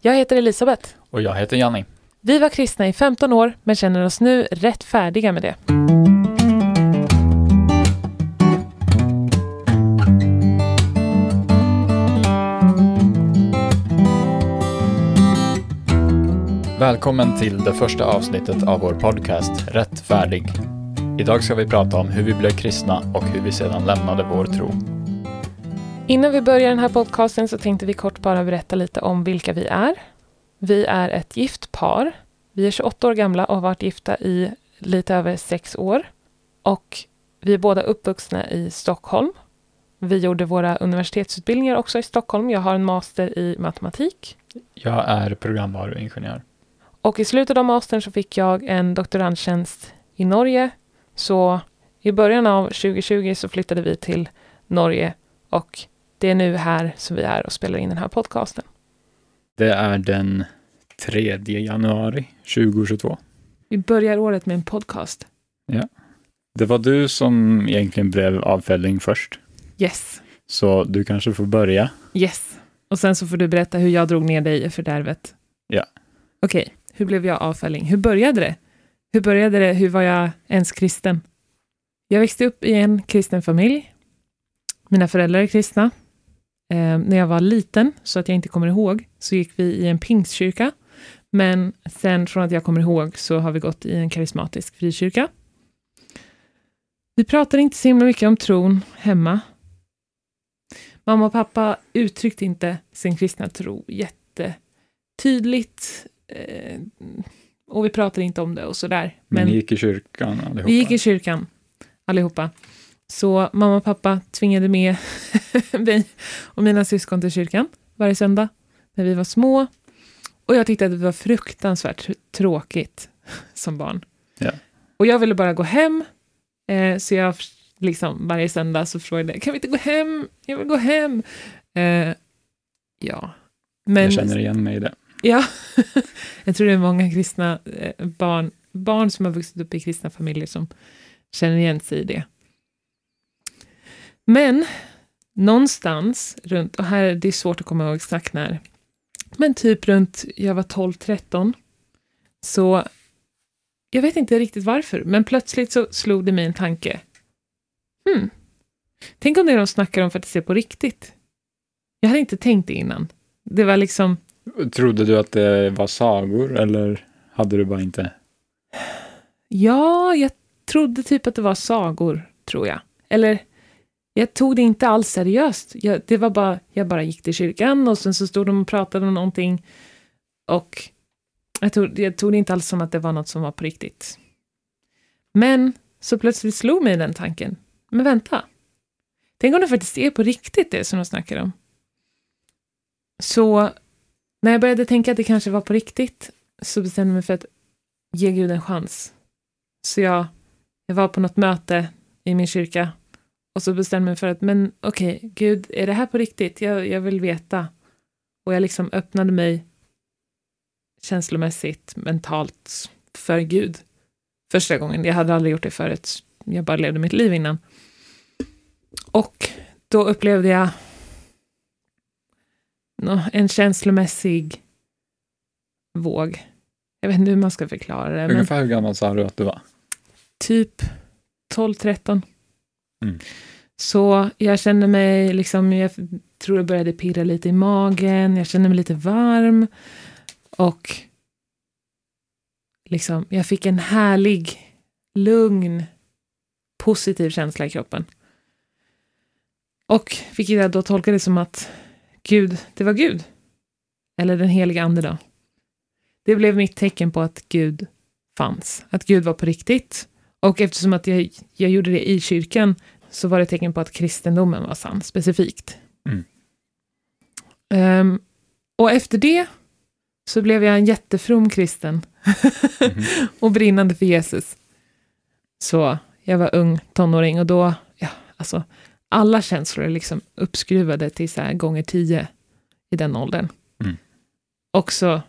Jag heter Elisabeth. Och jag heter Janni. Vi var kristna i 15 år men känner oss nu rätt färdiga med det. Välkommen till det första avsnittet av vår podcast Rätt färdig. Idag ska vi prata om hur vi blev kristna och hur vi sedan lämnade vår tro. Innan vi börjar den här podcasten så tänkte vi kort bara berätta lite om vilka vi är. Vi är ett gift par. Vi är 28 år gamla och har varit gifta i lite över sex år. Och vi är båda uppvuxna i Stockholm. Vi gjorde våra universitetsutbildningar också i Stockholm. Jag har en master i matematik. Jag är programvaruingenjör. Och i slutet av mastern så fick jag en doktorandtjänst i Norge. Så i början av 2020 så flyttade vi till Norge och det är nu här som vi är och spelar in den här podcasten. Det är den 3 januari 2022. Vi börjar året med en podcast. Det var du som egentligen blev avfälling först, Yes, så du kanske får börja. yes. Och sen så får du berätta hur jag drog ner dig i fördärvet. Ja. Okej, hur blev jag avfälling? Hur började det? Hur började det? Hur var jag ens kristen? Jag växte upp i en kristen familj. Mina föräldrar är kristna. Eh, när jag var liten, så att jag inte kommer ihåg, så gick vi i en pingstkyrka. Men sen från att jag kommer ihåg så har vi gått i en karismatisk frikyrka. Vi pratar inte så himla mycket om tron hemma. Mamma och pappa uttryckte inte sin kristna tro jättetydligt. Eh, och vi pratar inte om det och sådär. Men ni gick i kyrkan allihopa. Vi gick i kyrkan allihopa. Så mamma och pappa tvingade med mig och mina syskon till kyrkan varje söndag när vi var små. Och jag tyckte att det var fruktansvärt tråkigt som barn. Ja. Och jag ville bara gå hem. Eh, så jag liksom varje söndag så frågade jag, kan vi inte gå hem? Jag vill gå hem. Eh, ja. Men, Jag känner igen mig i det. Ja, jag tror det är många kristna eh, barn, barn som har vuxit upp i kristna familjer som känner igen sig i det. Men någonstans runt, och här det är svårt att komma ihåg exakt när, men typ runt, jag var 12-13, så jag vet inte riktigt varför, men plötsligt så slog det mig en tanke. Hmm, tänk om det de snackar om faktiskt är på riktigt. Jag hade inte tänkt det innan. Det var liksom, Trodde du att det var sagor eller hade du bara inte? Ja, jag trodde typ att det var sagor, tror jag. Eller, jag tog det inte alls seriöst. Jag, det var bara, jag bara gick till kyrkan och sen så stod de och pratade om någonting. Och jag tog, jag tog det inte alls som att det var något som var på riktigt. Men så plötsligt slog mig den tanken. Men vänta. Tänk om det faktiskt är på riktigt det som de snackar om. Så när jag började tänka att det kanske var på riktigt så bestämde jag mig för att ge Gud en chans. Så jag, jag var på något möte i min kyrka och så bestämde jag mig för att, men okej, Gud, är det här på riktigt? Jag, jag vill veta. Och jag liksom öppnade mig känslomässigt, mentalt för Gud. Första gången. Jag hade aldrig gjort det förut. Jag bara levde mitt liv innan. Och då upplevde jag en känslomässig våg. Jag vet inte hur man ska förklara det. Men Ungefär hur gammal sa du att du var? typ 12-13. Mm. Så jag kände mig, liksom, jag tror det började pirra lite i magen, jag kände mig lite varm. Och liksom, jag fick en härlig, lugn, positiv känsla i kroppen. Och vilket jag då tolkade som att Gud, det var Gud. Eller den heliga ande då. Det blev mitt tecken på att Gud fanns. Att Gud var på riktigt. Och eftersom att jag, jag gjorde det i kyrkan så var det tecken på att kristendomen var sann, specifikt. Mm. Ehm, och efter det så blev jag en jättefrom kristen Mhm. och brinnande för Jesus. Så jag var ung tonåring och då, ja, alltså, alla känslor är liksom uppskruvade till så här gånger tio i den åldern. Mm. Också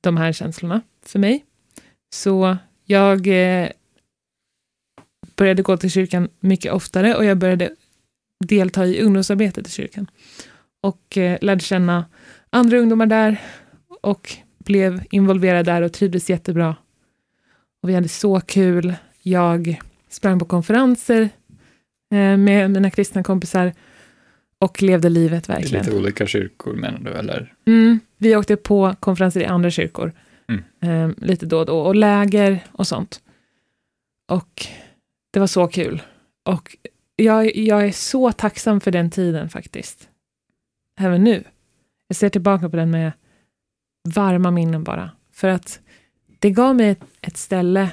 de här känslorna för mig. Så jag eh, började gå till kyrkan mycket oftare och jag började delta i ungdomsarbetet i kyrkan. Och eh, lärde känna andra ungdomar där och blev involverad där och trivdes jättebra. Och vi hade så kul. Jag sprang på konferenser eh, med mina kristna kompisar och levde livet I verkligen. lite olika kyrkor menar du, eller? Mm, vi åkte på konferenser i andra kyrkor. Mm. Eh, lite då och då. Och läger och sånt. Och det var så kul. Och jag, jag är så tacksam för den tiden faktiskt. Även nu. Jag ser tillbaka på den med varma minnen bara. För att det gav mig ett, ett ställe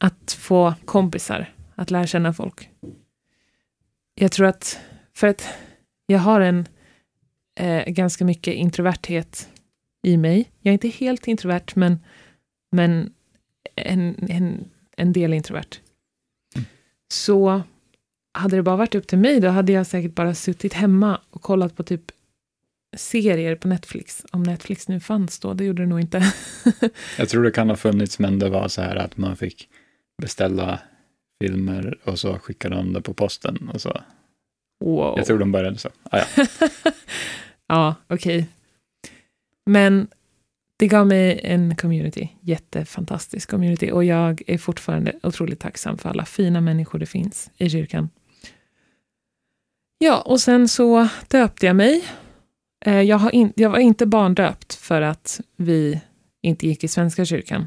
att få kompisar, att lära känna folk. Jag tror att, för att jag har en eh, ganska mycket introverthet i mig. Jag är inte helt introvert, men, men en, en, en del introvert. Så hade det bara varit upp till mig, då hade jag säkert bara suttit hemma och kollat på typ serier på Netflix. Om Netflix nu fanns då, det gjorde det nog inte. Jag tror det kan ha funnits, men det var så här att man fick beställa filmer och så skickade de det på posten. Och så. wow. Jag tror de började så. Ah, ja. ja, okej. Men det gav mig en community, jättefantastisk community. Och jag är fortfarande otroligt tacksam för alla fina människor det finns i kyrkan. Ja, och sen så döpte jag mig. Eh, jag, har in, jag var inte barndöpt för att vi inte gick i Svenska kyrkan,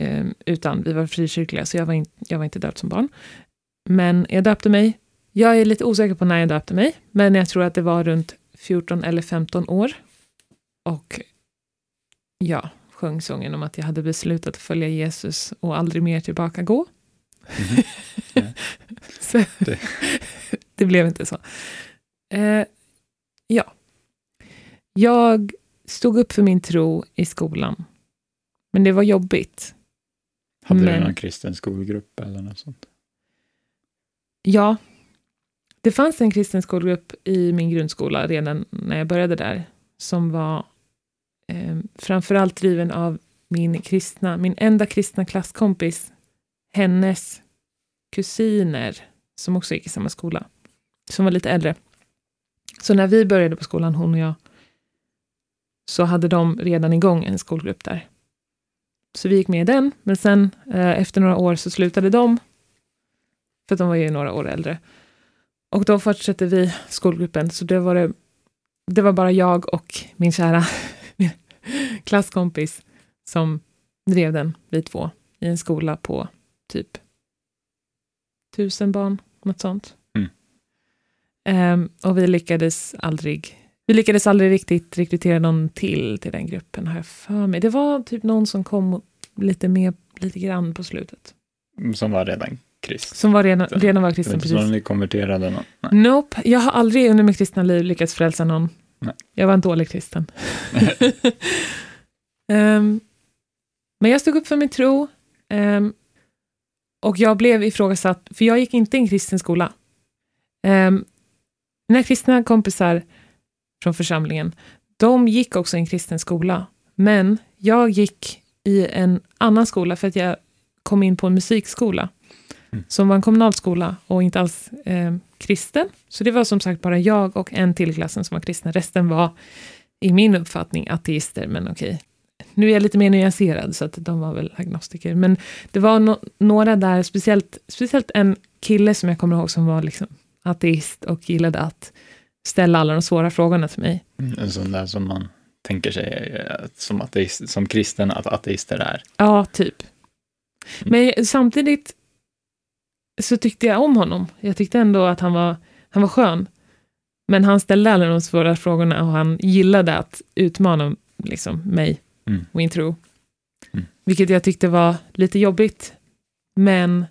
ehm, utan vi var frikyrkliga, så jag var, in, jag var inte döpt som barn. Men jag döpte mig. Jag är lite osäker på när jag döpte mig, men jag tror att det var runt 14 eller 15 år. Och ja, sjöng sången om att jag hade beslutat att följa Jesus och aldrig mer tillbaka gå. Mhm. Ja. så, Det- det. blev inte så. Eh, ja. Jag stod upp för min tro i skolan. Men det var jobbigt. Hade du Men- någon kristen skolgrupp eller något sånt? Ja, det fanns en kristen skolgrupp i min grundskola redan när jag började där, som var eh, framförallt driven av min kristna, min enda kristna klasskompis, hennes kusiner, som också gick i samma skola, som var lite äldre. Så när vi började på skolan, hon och jag, så hade de redan igång en skolgrupp där. Så vi gick med i den, men sen eh, efter några år så slutade de, för att de var ju några år äldre. Och då fortsatte vi skolgruppen, så det var, det, det var bara jag och min kära klasskompis som drev den, vi två, i en skola på typ tusen barn, något sånt. Mm. Ehm, och vi lyckades aldrig vi lyckades aldrig riktigt rekrytera någon till till den gruppen, har jag för mig. Det var typ någon som kom lite med lite grann på slutet. Som var redan krist. Som var redan, redan var Det var kristen, inte precis. så ni konverterade någon? Nej. Nope, jag har aldrig under mitt kristna liv lyckats frälsa någon. Nej. Jag var en dålig kristen. Ehm, men jag stod upp för min tro. ehm, och jag blev ifrågasatt, för jag gick inte i en kristen skola. Um, mina kristna kompisar från församlingen, de gick också i en kristen skola. Men jag gick i en annan skola för att jag kom in på en musikskola. Mm. Som var en kommunal skola och inte alls eh, kristen. Så det var som sagt bara jag och en till i klassen som var kristna. Resten var i min uppfattning ateister, men okej. Nu är jag lite mer nyanserad, så att de var väl agnostiker. Men det var no några där, speciellt, speciellt en kille som jag kommer ihåg som var liksom ateist och gillade att ställa alla de svåra frågorna till mig. Mm, En sån där som man tänker sig eh, som, ateist, som kristen att ateister är. Ja, typ. Men samtidigt så tyckte jag om honom. Jag tyckte ändå att han var, han var skön. Men han ställde alla de svåra frågorna och han gillade att utmana liksom, mig, Mm. min tro. Mm. Vilket jag tyckte var lite jobbigt. Men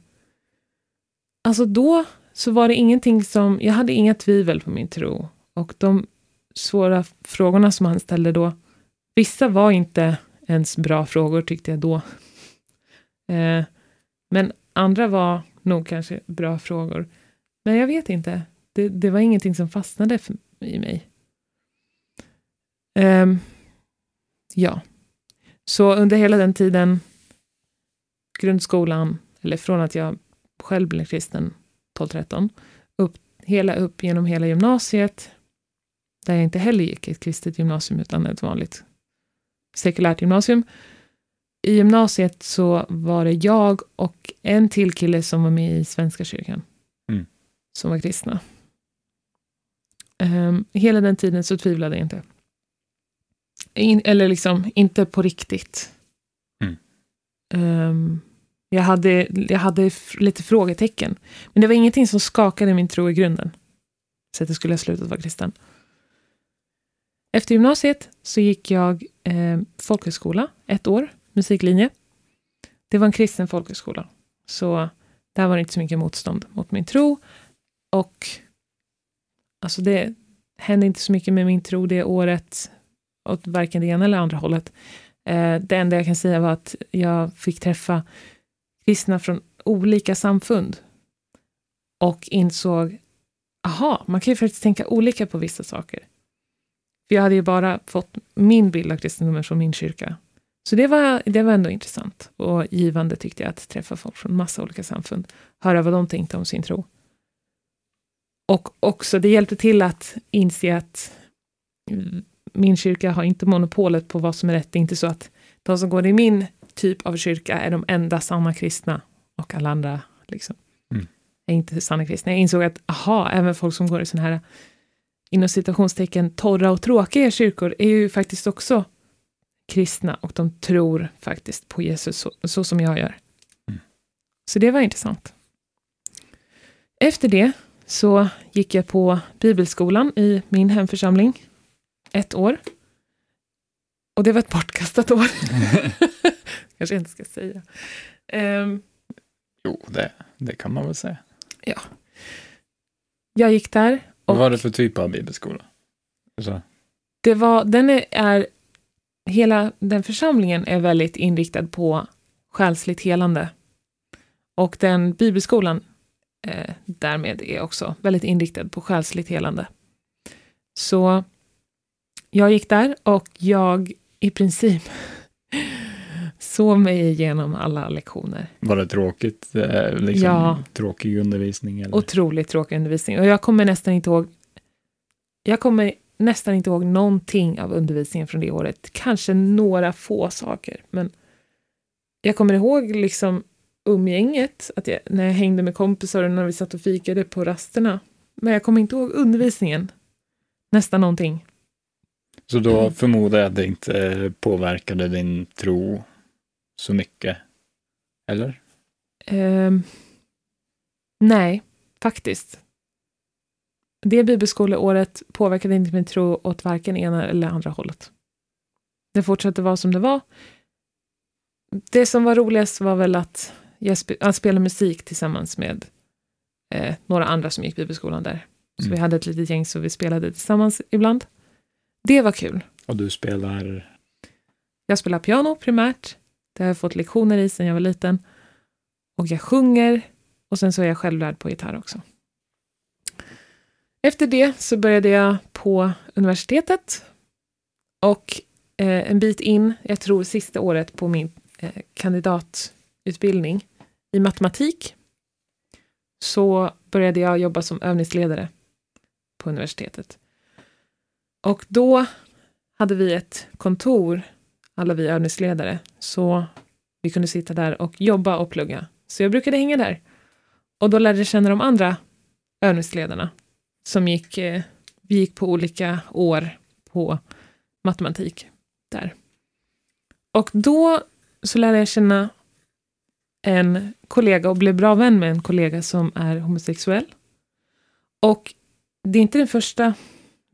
alltså då så var det ingenting som, jag hade inga tvivel på min tro. Och de svåra frågorna som han ställde då, vissa var inte ens bra frågor tyckte jag då. Eh, men andra var nog kanske bra frågor. Men jag vet inte. Det, det var ingenting som fastnade för, i mig. Ehm, ja. Så under hela den tiden, grundskolan, eller från att jag själv blev kristen 12-13, upp, hela upp genom hela gymnasiet, där jag inte heller gick ett kristet gymnasium utan ett vanligt sekulärt gymnasium. I gymnasiet så var det jag och en till kille som var med i Svenska kyrkan. Mm. Som var kristna. Um, hela den tiden så tvivlade jag inte. In, eller liksom, inte på riktigt. Mm. Um, jag, hade, jag hade lite frågetecken. Men det var ingenting som skakade min tro i grunden. Så att jag skulle ha slutat vara kristen. Efter gymnasiet så gick jag eh, folkhögskola ett år, musiklinje. Det var en kristen folkhögskola. Så där var det inte så mycket motstånd mot min tro. Och alltså det hände inte så mycket med min tro det året, åt varken det ena eller andra hållet. Eh, det enda jag kan säga var att jag fick träffa kristna från olika samfund och insåg, aha, man kan ju faktiskt tänka olika på vissa saker. För jag hade ju bara fått min bild av kristendomen från min kyrka. Så det var, det var ändå intressant och givande tyckte jag att träffa folk från massa olika samfund, höra vad de tänkte om sin tro. Och också, det hjälpte till att inse att min kyrka har inte monopolet på vad som är rätt. Det är inte så att de som går i min typ av kyrka är de enda sanna kristna och alla andra liksom, Mm. är inte sanna kristna. Jag insåg att, aha, även folk som går i sådana här inom citationstecken torra och tråkiga kyrkor är ju faktiskt också kristna och de tror faktiskt på Jesus så, så som jag gör. Mm. Så det var intressant. Efter det så gick jag på bibelskolan i min hemförsamling ett år. Och det var ett bortkastat år. Kanske jag inte ska säga. Ehm, Jo, det, det kan man väl säga. jag gick där Vad var det för typ av bibelskola? Alltså, det var, den är, är, hela den församlingen är väldigt inriktad på själsligt helande. Och den bibelskolan eh, därmed är också väldigt inriktad på själsligt helande. Så jag gick där och jag i princip sov mig igenom alla lektioner. var det tråkigt? eh, Liksom, Ja. Tråkig undervisning? Eller? Otroligt tråkig undervisning. Och jag kommer nästan inte ihåg jag kommer nästan inte ihåg någonting av undervisningen från det året. Kanske några få saker, men jag kommer ihåg liksom umgänget, att jag, när jag hängde med kompisar och när vi satt och fikade på rasterna. Men jag kommer inte ihåg undervisningen. Nästan någonting. Så då förmodar jag att det inte påverkade din tro så mycket? Eller? Ehm, nej, faktiskt. Det bibelskoleåret påverkade inte min tro åt varken ena eller andra hållet. Det fortsatte vara som det var. Det som var roligast var väl att jag spe, att spela musik tillsammans med eh, några andra som gick bibelskolan där. Så Mm. vi hade ett litet gäng så vi spelade tillsammans ibland. Det var kul. Och du spelar? Jag spelar piano primärt. Det har jag fått lektioner i sedan jag var liten. Och jag sjunger. Och sen så är jag självlärd på gitarr också. Efter det så började jag på universitetet. Och eh, en bit in, jag tror sista året på min eh, kandidatutbildning i matematik, så började jag jobba som övningsledare på universitetet. Och då hade vi ett kontor alla vi övningsledare, så vi kunde sitta där och jobba och plugga. Så jag brukade hänga där. Och då lärde jag känna de andra övningsledarna som gick, eh, vi gick på olika år på matematik där. Och då så lärde jag känna en kollega och blev bra vän med en kollega som är homosexuell. Och det är inte den första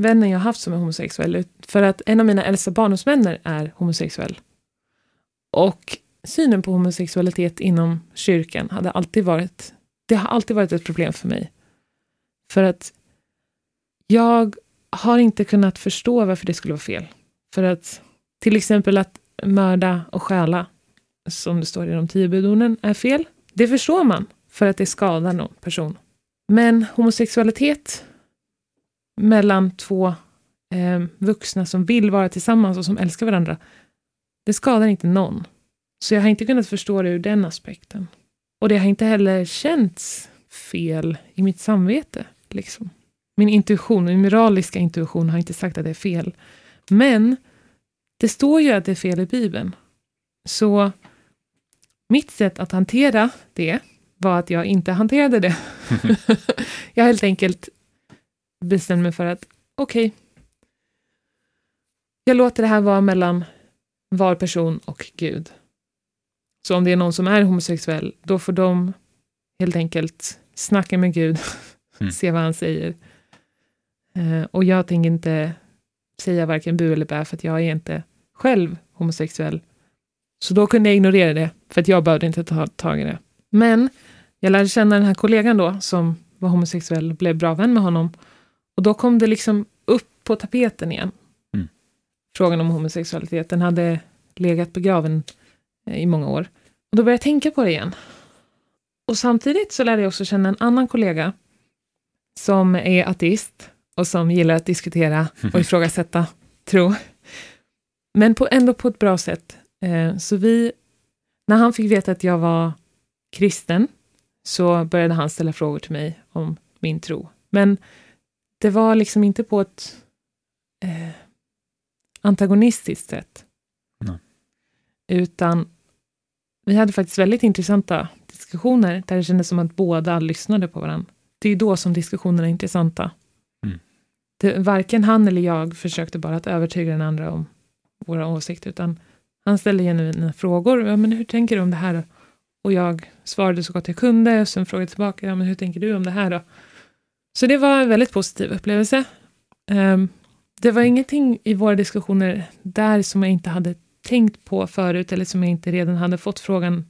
vännen jag haft som är homosexuell, för att en av mina äldsta barndomsvänner är homosexuell. Och synen på homosexualitet inom kyrkan hade alltid varit, det har alltid varit ett problem för mig. För att jag har inte kunnat förstå varför det skulle vara fel. För att till exempel att mörda och stjäla, som det står i de tio budorden, är fel. Det förstår man, för att det skadar någon person. Men homosexualitet mellan två eh, vuxna som vill vara tillsammans och som älskar varandra, det skadar inte någon. Så jag har inte kunnat förstå det ur den aspekten. Och det har inte heller känts fel i mitt samvete. Liksom. Min intuition, min moraliska intuition har inte sagt att det är fel. Men det står ju att det är fel i Bibeln. Så mitt sätt att hantera det var att jag inte hanterade det. jag helt enkelt bestämde mig för att okej, okay, jag låter det här vara mellan var person och Gud. Så om det är någon som är homosexuell, då får de helt enkelt snacka med Gud, mm. se vad han säger. Uh, och jag tänker inte säga varken bu eller bä, för att jag är inte själv homosexuell. Så då kunde jag ignorera det, för att jag behövde inte ta tag i det. Men jag lärde känna den här kollegan då, som var homosexuell och blev bra vän med honom. Och då kom det liksom upp på tapeten igen. Mm. Frågan om homosexualiteten hade legat begraven eh, i många år. Och då började jag tänka på det igen. Och samtidigt så lärde jag också känna en annan kollega som är ateist och som gillar att diskutera och ifrågasätta tro. Men på, ändå på ett bra sätt. Eh, så vi, när han fick veta att jag var kristen, så började han ställa frågor till mig om min tro. Men det var liksom inte på ett eh, antagonistiskt sätt. Nej. Utan vi hade faktiskt väldigt intressanta diskussioner där det kändes som att båda lyssnade på varandra. Det är då som diskussionerna är intressanta. Mm. Det, varken han eller jag försökte bara att övertyga den andra om våra åsikter, utan han ställde genuina frågor. Ja, men hur tänker du om det här? Och jag svarade så gott jag kunde, och sen frågade tillbaka, ja, men hur tänker du om det här då? Så det var en väldigt positiv upplevelse. Um, det var ingenting i våra diskussioner där som jag inte hade tänkt på förut, eller som jag inte redan hade fått frågan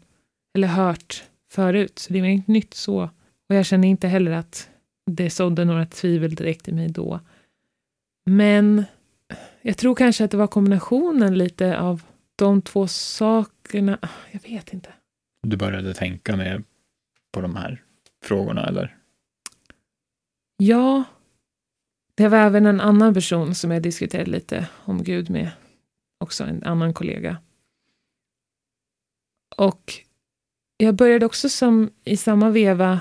eller hört förut. Så det var inget nytt så. Och jag känner inte heller att det sådde några tvivel direkt i mig då. Men jag tror kanske att det var kombinationen lite av de två sakerna. Jag vet inte. Du började tänka mer på de här frågorna, eller? Ja. Det var även en annan person som jag diskuterade lite om Gud med. Också en annan kollega. Och jag började också som i samma veva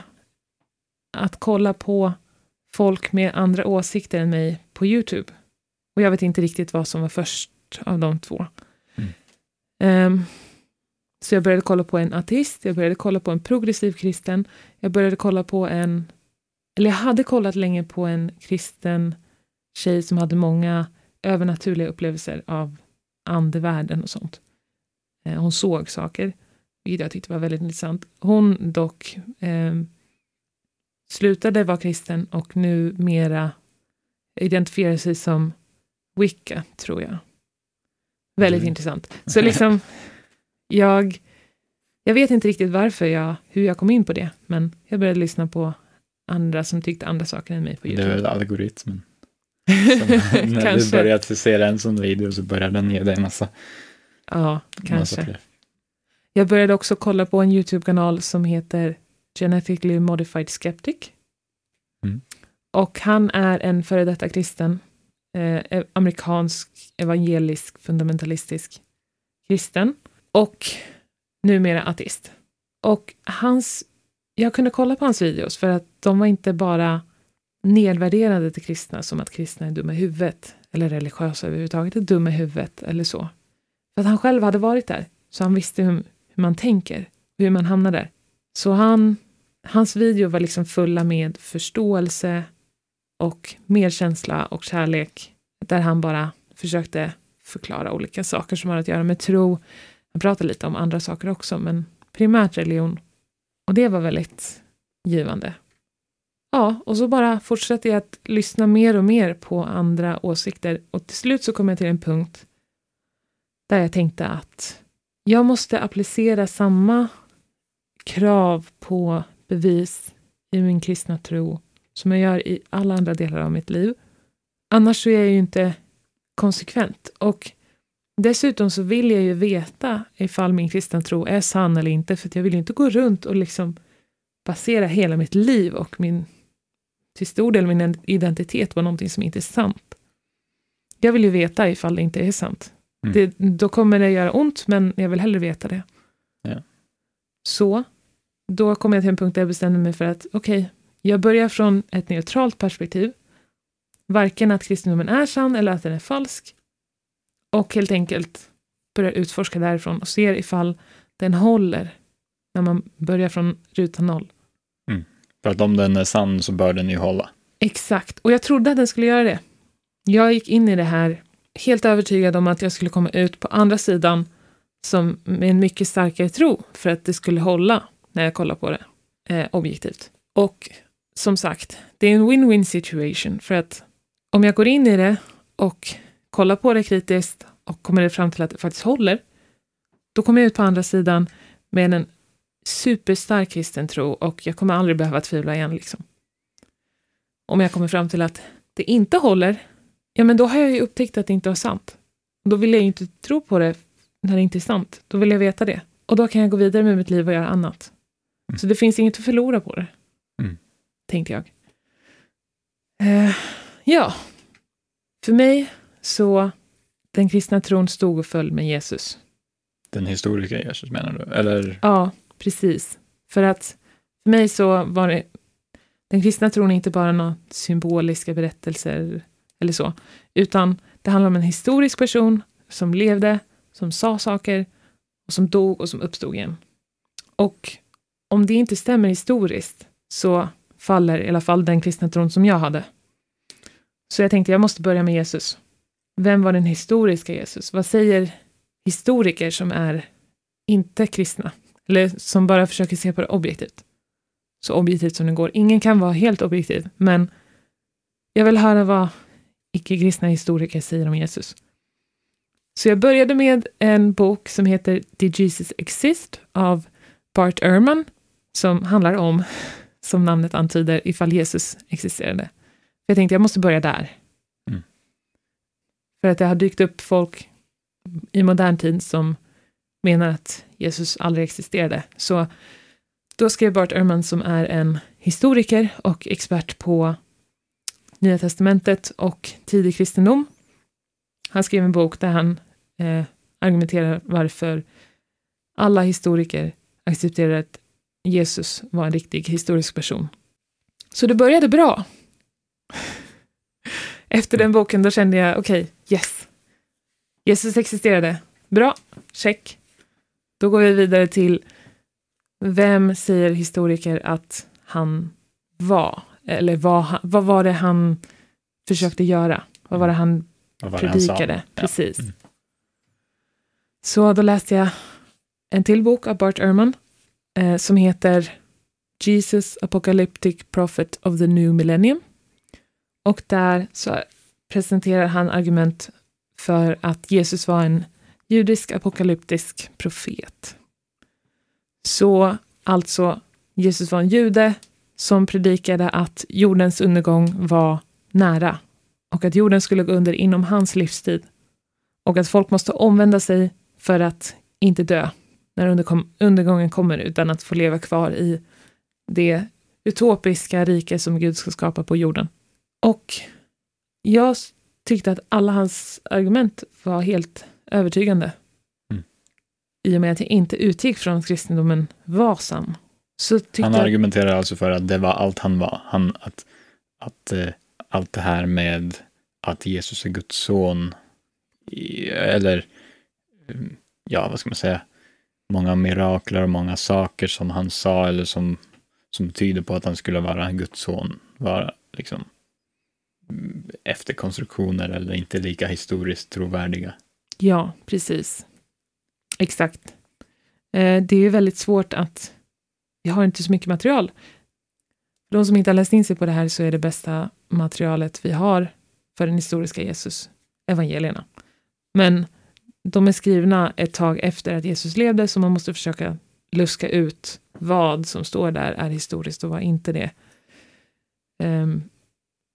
att kolla på folk med andra åsikter än mig på Youtube. Och jag vet inte riktigt vad som var först av de två. Mm. Um, så jag började kolla på en ateist, jag började kolla på en progressiv kristen, jag började kolla på en, eller jag hade kollat länge på en kristen tjej som hade många övernaturliga upplevelser av andevärlden och sånt. Uh, hon såg saker, vilket jag tyckte var väldigt intressant. Hon dock um, slutade vara kristen och nu mera identifierar sig som Wicca, tror jag. Väldigt mm. intressant. Så liksom, jag, jag vet inte riktigt varför jag, hur jag kom in på det, men jag började lyssna på andra som tyckte andra saker än mig på YouTube. Det är väl algoritmen. när du börjat se en sån video så börjar den ge dig en massa. Ja, kanske. Massa jag började också kolla på en YouTube-kanal som heter Genetically Modified Skeptic. Mm. Och han är en före detta kristen eh, amerikansk evangelisk fundamentalistisk kristen och numera ateist. Och hans, jag kunde kolla på hans videos för att de var inte bara nedvärderade till kristna som att kristna är dumma i huvudet eller religiösa överhuvudtaget är dumma i huvudet eller så. För att han själv hade varit där, så han visste hur, hur man tänker, hur man hamnar där. Så han, hans video var liksom fulla med förståelse, och medkänsla och kärlek där han bara försökte förklara olika saker som har att göra med tro. Han pratade lite om andra saker också, men primärt religion. Och det var väldigt givande. Ja, och så bara fortsatte jag att lyssna mer och mer på andra åsikter och till slut så kom jag till en punkt där jag tänkte att jag måste applicera samma krav på bevis i min kristna tro som jag gör i alla andra delar av mitt liv. Annars så är jag ju inte konsekvent. Och dessutom så vill jag ju veta ifall min kristna tro är sann eller inte, för jag vill ju inte gå runt och liksom basera hela mitt liv och min, till stor del min identitet på någonting som inte är sant. Jag vill ju veta ifall det inte är sant. Mm. Det, då kommer det göra ont, men jag vill hellre veta det. Ja. Så, då kom jag till en punkt där jag bestämde mig för att okej, okay, jag börjar från ett neutralt perspektiv. Varken att kristendomen är sann eller att den är falsk. och helt enkelt börjar utforska därifrån och ser ifall den håller när man börjar från ruta noll. För att om den är sann så bör den ju hålla. Exakt, och jag trodde att den skulle göra det. Jag gick in i det här helt övertygad om att jag skulle komma ut på andra sidan som med en mycket starkare tro för att det skulle hålla när jag kollar på det eh, objektivt. Och som sagt, det är en win-win situation för att om jag går in i det och kollar på det kritiskt och kommer fram till att det faktiskt håller, då kommer jag ut på andra sidan med en superstark kristen tro och jag kommer aldrig behöva tvivla igen. Liksom. Om jag kommer fram till att det inte håller, ja men då har jag ju upptäckt att det inte var sant. Då vill jag ju inte tro på det när det inte är sant. Då vill jag veta det. Och då kan jag gå vidare med mitt liv och göra annat. Mm. Så det finns inget att förlora på det. Mm. Tänkte jag. Eh, ja, för mig så den kristna tron stod och föll med Jesus. Den historiska Jesus menar du? Eller? Ja, precis. För att för mig så var det, den kristna tron är inte bara några symboliska berättelser eller så, utan det handlar om en historisk person som levde, som sa saker och som dog och som uppstod igen. Och om det inte stämmer historiskt så faller i alla fall den kristna tron som jag hade. Så jag tänkte jag måste börja med Jesus. Vem var den historiska Jesus? Vad säger historiker som är inte kristna? Eller som bara försöker se på det objektivt. Så objektivt som det går. Ingen kan vara helt objektiv, men jag vill höra vad icke-kristna historiker säger om Jesus. Så jag började med en bok som heter Did Jesus Exist? av Bart Ehrman, som handlar om, som namnet antyder, ifall Jesus existerade. Jag tänkte jag måste börja där. Mm. För att det har dykt upp folk i modern tid som menar att Jesus aldrig existerade. Så då skrev Bart Ehrman, som är en historiker och expert på Nya Testamentet och tidig kristendom. Han skrev en bok där han eh, argumenterar varför alla historiker accepterar att Jesus var en riktig historisk person. Så det började bra. Efter den boken då kände jag, okej, okay, yes. Jesus existerade. Bra, check. Då går vi vidare till vem säger historiker att han var? Eller vad, vad var det han försökte göra? Vad var det han Vad var han predikade? sa? Ja. Precis. Mm. Så då läste jag en till bok av Bart Ehrman eh, som heter Jesus Apocalyptic Prophet of the New Millennium. Och där så presenterar han argument för att Jesus var en judisk apokalyptisk profet. Så alltså, Jesus var en jude som predikade att jordens undergång var nära och att jorden skulle gå under inom hans livstid och att folk måste omvända sig för att inte dö när undergången kommer utan att få leva kvar i det utopiska rike som Gud ska skapa på jorden. Och jag tyckte att alla hans argument var helt övertygande. Mm. I och med att jag inte utgick från att kristendomen var sann. Han argumenterar alltså för att det var allt han var. Han, att att eh, allt det här med att Jesus är Guds son, eller mm, ja, vad ska man säga, många mirakler och många saker som han sa eller som, som tyder på att han skulle vara en Guds son, var liksom mm, efterkonstruktioner eller inte lika historiskt trovärdiga. Ja, precis. Exakt. Eh, det är ju väldigt svårt att... Vi har inte så mycket material. För de som inte har läst in sig på det här så är det bästa materialet vi har för den historiska Jesus evangelierna. Men de är skrivna ett tag efter att Jesus levde, så man måste försöka luska ut vad som står där är historiskt och vad inte det. Ehm,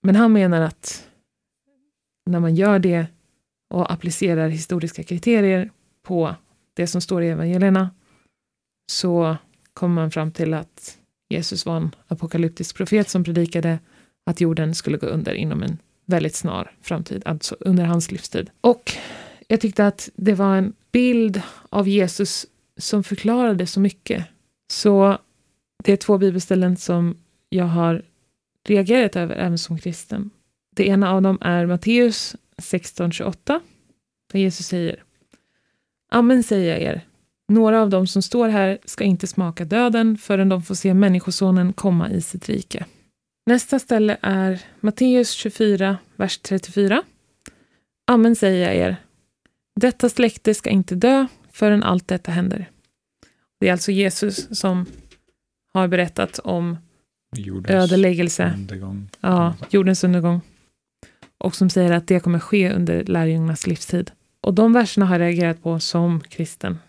men han menar att när man gör det och applicerar historiska kriterier på det som står i evangelierna så kommer man fram till att Jesus var en apokalyptisk profet som predikade att jorden skulle gå under inom en väldigt snar framtid, alltså under hans livstid. Och jag tyckte att det var en bild av Jesus som förklarade så mycket. Så det är två bibelställen som jag har reagerat över även som kristen. Det ena av dem är Matteus 16.28 Där Jesus säger Amen säger jag er, några av dem som står här ska inte smaka döden förrän de får se Människosonen komma i sitt rike. Nästa ställe är Matteus 24, vers 34. Amen säger jag er, detta släkte ska inte dö förrän allt detta händer. Det är alltså Jesus som har berättat om Jordens ödeläggelse, undergång. ja, jordens undergång. Och som säger att det kommer ske under lärjungarnas livstid. Och de verserna har jag reagerat på som kristen.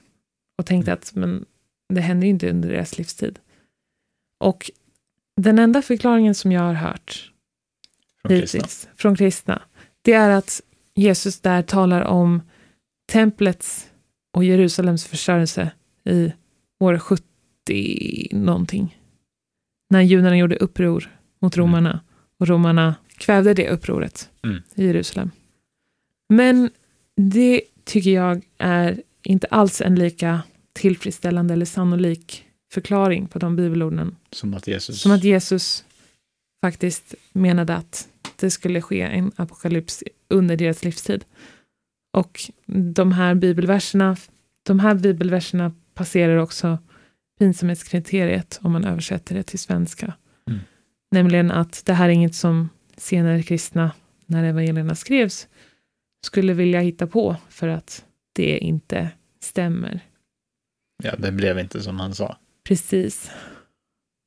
Och tänkt att men det händer ju inte under deras livstid. Och den enda förklaringen som jag har hört Från kristna. hittills från kristna, det är att Jesus där talar om templets och Jerusalems förstörelse i år 70 någonting. När judarna gjorde uppror mot Mm. romarna och romarna kvävde det upproret Mm. i Jerusalem. Men det tycker jag är inte alls en lika tillfredsställande eller sannolik förklaring på de bibelorden Som att Jesus... som att Jesus faktiskt menade att det skulle ske en apokalyps under deras livstid. Och de här bibelverserna, de här bibelverserna passerar också pinsamhetskriteriet om man översätter det till svenska. Mm. Nämligen att det här är inget som senare kristna, när evangelierna skrevs, skulle vilja hitta på för att det inte stämmer. Ja, det blev inte som han sa. Precis.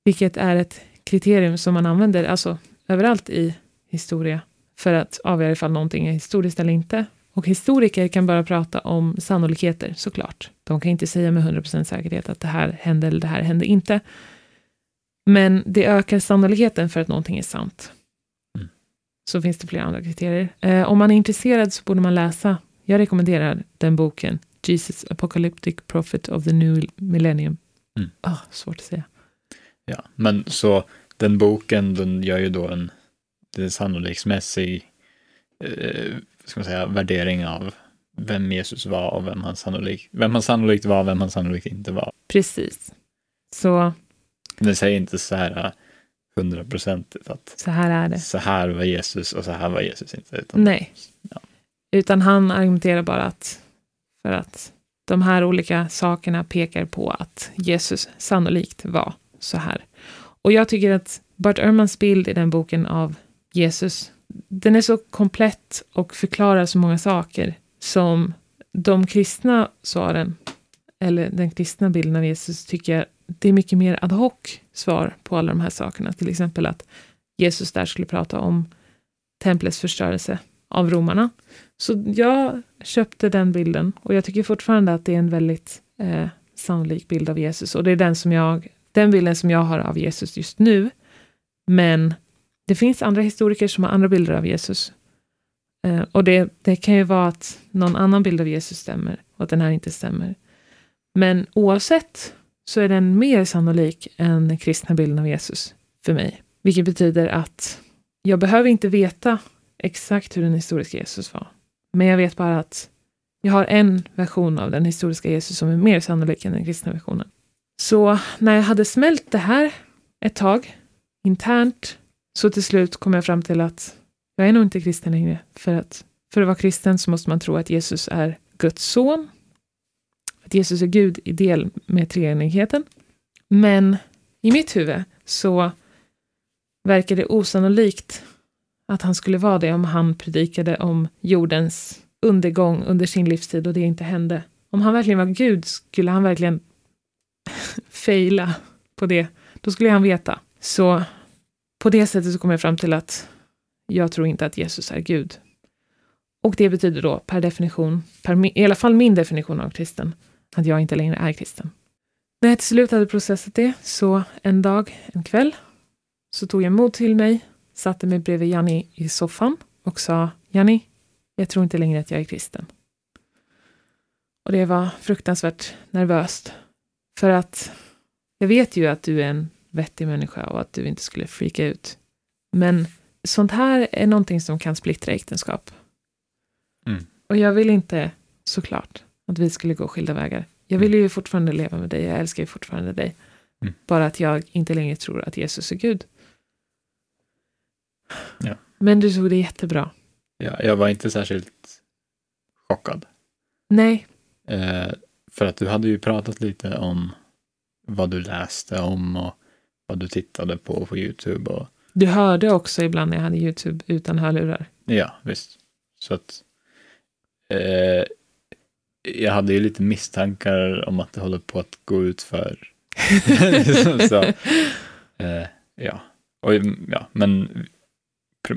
Vilket är ett kriterium som man använder alltså, överallt i historia för att avgöra ifall någonting är historiskt eller inte. Och historiker kan bara prata om sannolikheter, såklart. De kan inte säga med 100% säkerhet att det här hände eller det här hände inte. Men det ökar sannolikheten för att någonting är sant. Så finns det flera andra kriterier. Eh, om man är intresserad så borde man läsa, jag rekommenderar den boken, Jesus Apocalyptic Prophet of the New Millennium. Mm. Ah, svårt att säga. Ja, men så den boken, den gör ju då en, sannoliksmässig eh, vad ska man säga, värdering av vem Jesus var och vem han, sannolik, vem han sannolikt var och vem han sannolikt inte var. Precis. Så, Den säger inte så här hundraprocentigt att så här är det. så här var Jesus och så här var Jesus inte. Utan, Nej. Ja. Utan han argumenterar bara att för att de här olika sakerna pekar på att Jesus sannolikt var så här. Och jag tycker att Bart Ehrmans bild i den boken av Jesus, den är så komplett och förklarar så många saker som de kristna svaren, eller den kristna bilden av Jesus, tycker jag det är mycket mer ad hoc svar på alla de här sakerna. Till exempel att Jesus där skulle prata om templets förstörelse av romarna. Så jag köpte den bilden och jag tycker fortfarande att det är en väldigt eh, sannolik bild av Jesus och det är den som jag, den bilden som jag har av Jesus just nu. Men det finns andra historiker som har andra bilder av Jesus. Eh, och det, det kan ju vara att någon annan bild av Jesus stämmer och att den här inte stämmer. Men oavsett så är den mer sannolik än den kristna bilden av Jesus för mig. Vilket betyder att jag behöver inte veta exakt hur den historiska Jesus var. Men jag vet bara att jag har en version av den historiska Jesus som är mer sannolik än den kristna versionen. Så när jag hade smält det här ett tag, internt, så till slut kom jag fram till att jag är nog inte kristen längre. För att för att vara kristen så måste man tro att Jesus är Guds son. Att Jesus är Gud i del med treenigheten. Men i mitt huvud så verkar det osannolikt att han skulle vara det om han predikade om jordens undergång under sin livstid och det inte hände. Om han verkligen var Gud skulle han verkligen fejla på det. Då skulle han veta. Så på det sättet så kommer jag fram till att jag tror inte att Jesus är Gud. Och det betyder då per definition, per, i alla fall min definition av kristen, att jag inte längre är kristen. När jag till slut hade processat det, så en dag, en kväll, så tog jag mod till mig, satte mig bredvid Janni i soffan och sa Janni, jag tror inte längre att jag är kristen. Och det var fruktansvärt nervöst. För att jag vet ju att du är en vettig människa och att du inte skulle freaka ut. Men sånt här är någonting som kan splittra äktenskap. Mm. Och jag vill inte, såklart, att vi skulle gå skilda vägar. Jag vill ju fortfarande leva med dig, jag älskar ju fortfarande dig. Mm. Bara att jag inte längre tror att Jesus är Gud. Ja. Men du tog det jättebra. Ja, jag var inte särskilt chockad. Nej. Eh, för att du hade ju pratat lite om vad du läste om och vad du tittade på på YouTube. Och, Du hörde också ibland när jag hade YouTube utan hörlurar. ja, visst. Så att eh, jag hade ju lite misstankar om att det håller på att gå ut för. så, eh, ja. Och, ja, men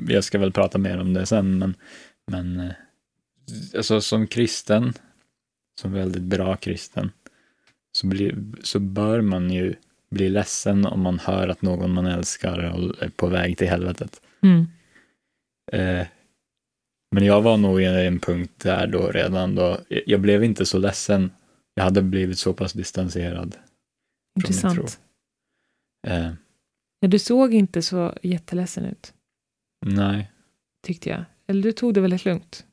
jag ska väl prata mer om det sen, men, men eh, alltså som kristen, som väldigt bra kristen, så, blir, så bör man ju bli ledsen om man hör att någon man älskar är på väg till helvetet. Mm. Eh, men jag var nog i en punkt där då redan då. Jag blev inte så ledsen. Jag hade blivit så pass distanserad. min tro. Intressant. Eh, Ja, du såg inte så jätteledsen ut, nej, tyckte jag. Eller du tog det väldigt lugnt.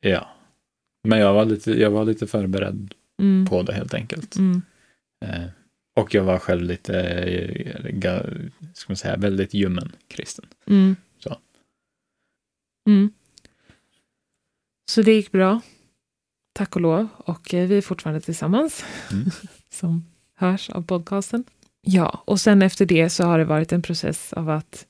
ja. Men jag var lite, jag var lite förberedd Mm. på det helt enkelt. Mm. Eh, och jag var själv lite, eh, ska man säga, väldigt ljummen kristen. Mm. Så. Så det gick bra. Tack och lov. Och eh, vi är fortfarande tillsammans. Mm. som hörs av podcasten. Ja, och sen efter det så har det varit en process av att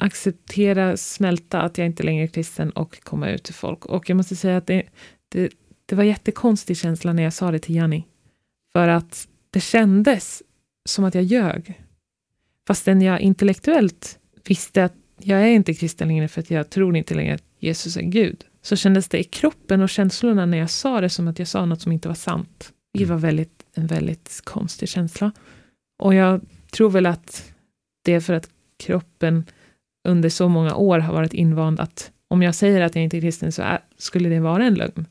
acceptera, smälta att jag inte längre är kristen och komma ut till folk. Och jag måste säga att det, det, det var jättekonstig känsla när jag sa det till Janni. För att det kändes som att jag ljög. Fastän jag intellektuellt visste att jag är inte kristen längre för att jag tror inte längre att Jesus är Gud. Så kändes det i kroppen och känslorna när jag sa det som att jag sa något som inte var sant. Det var väldigt, en väldigt konstig känsla. Och jag tror väl att det är för att kroppen under så många år har varit invand att om jag säger att jag inte är kristen så är, skulle det vara en lögn.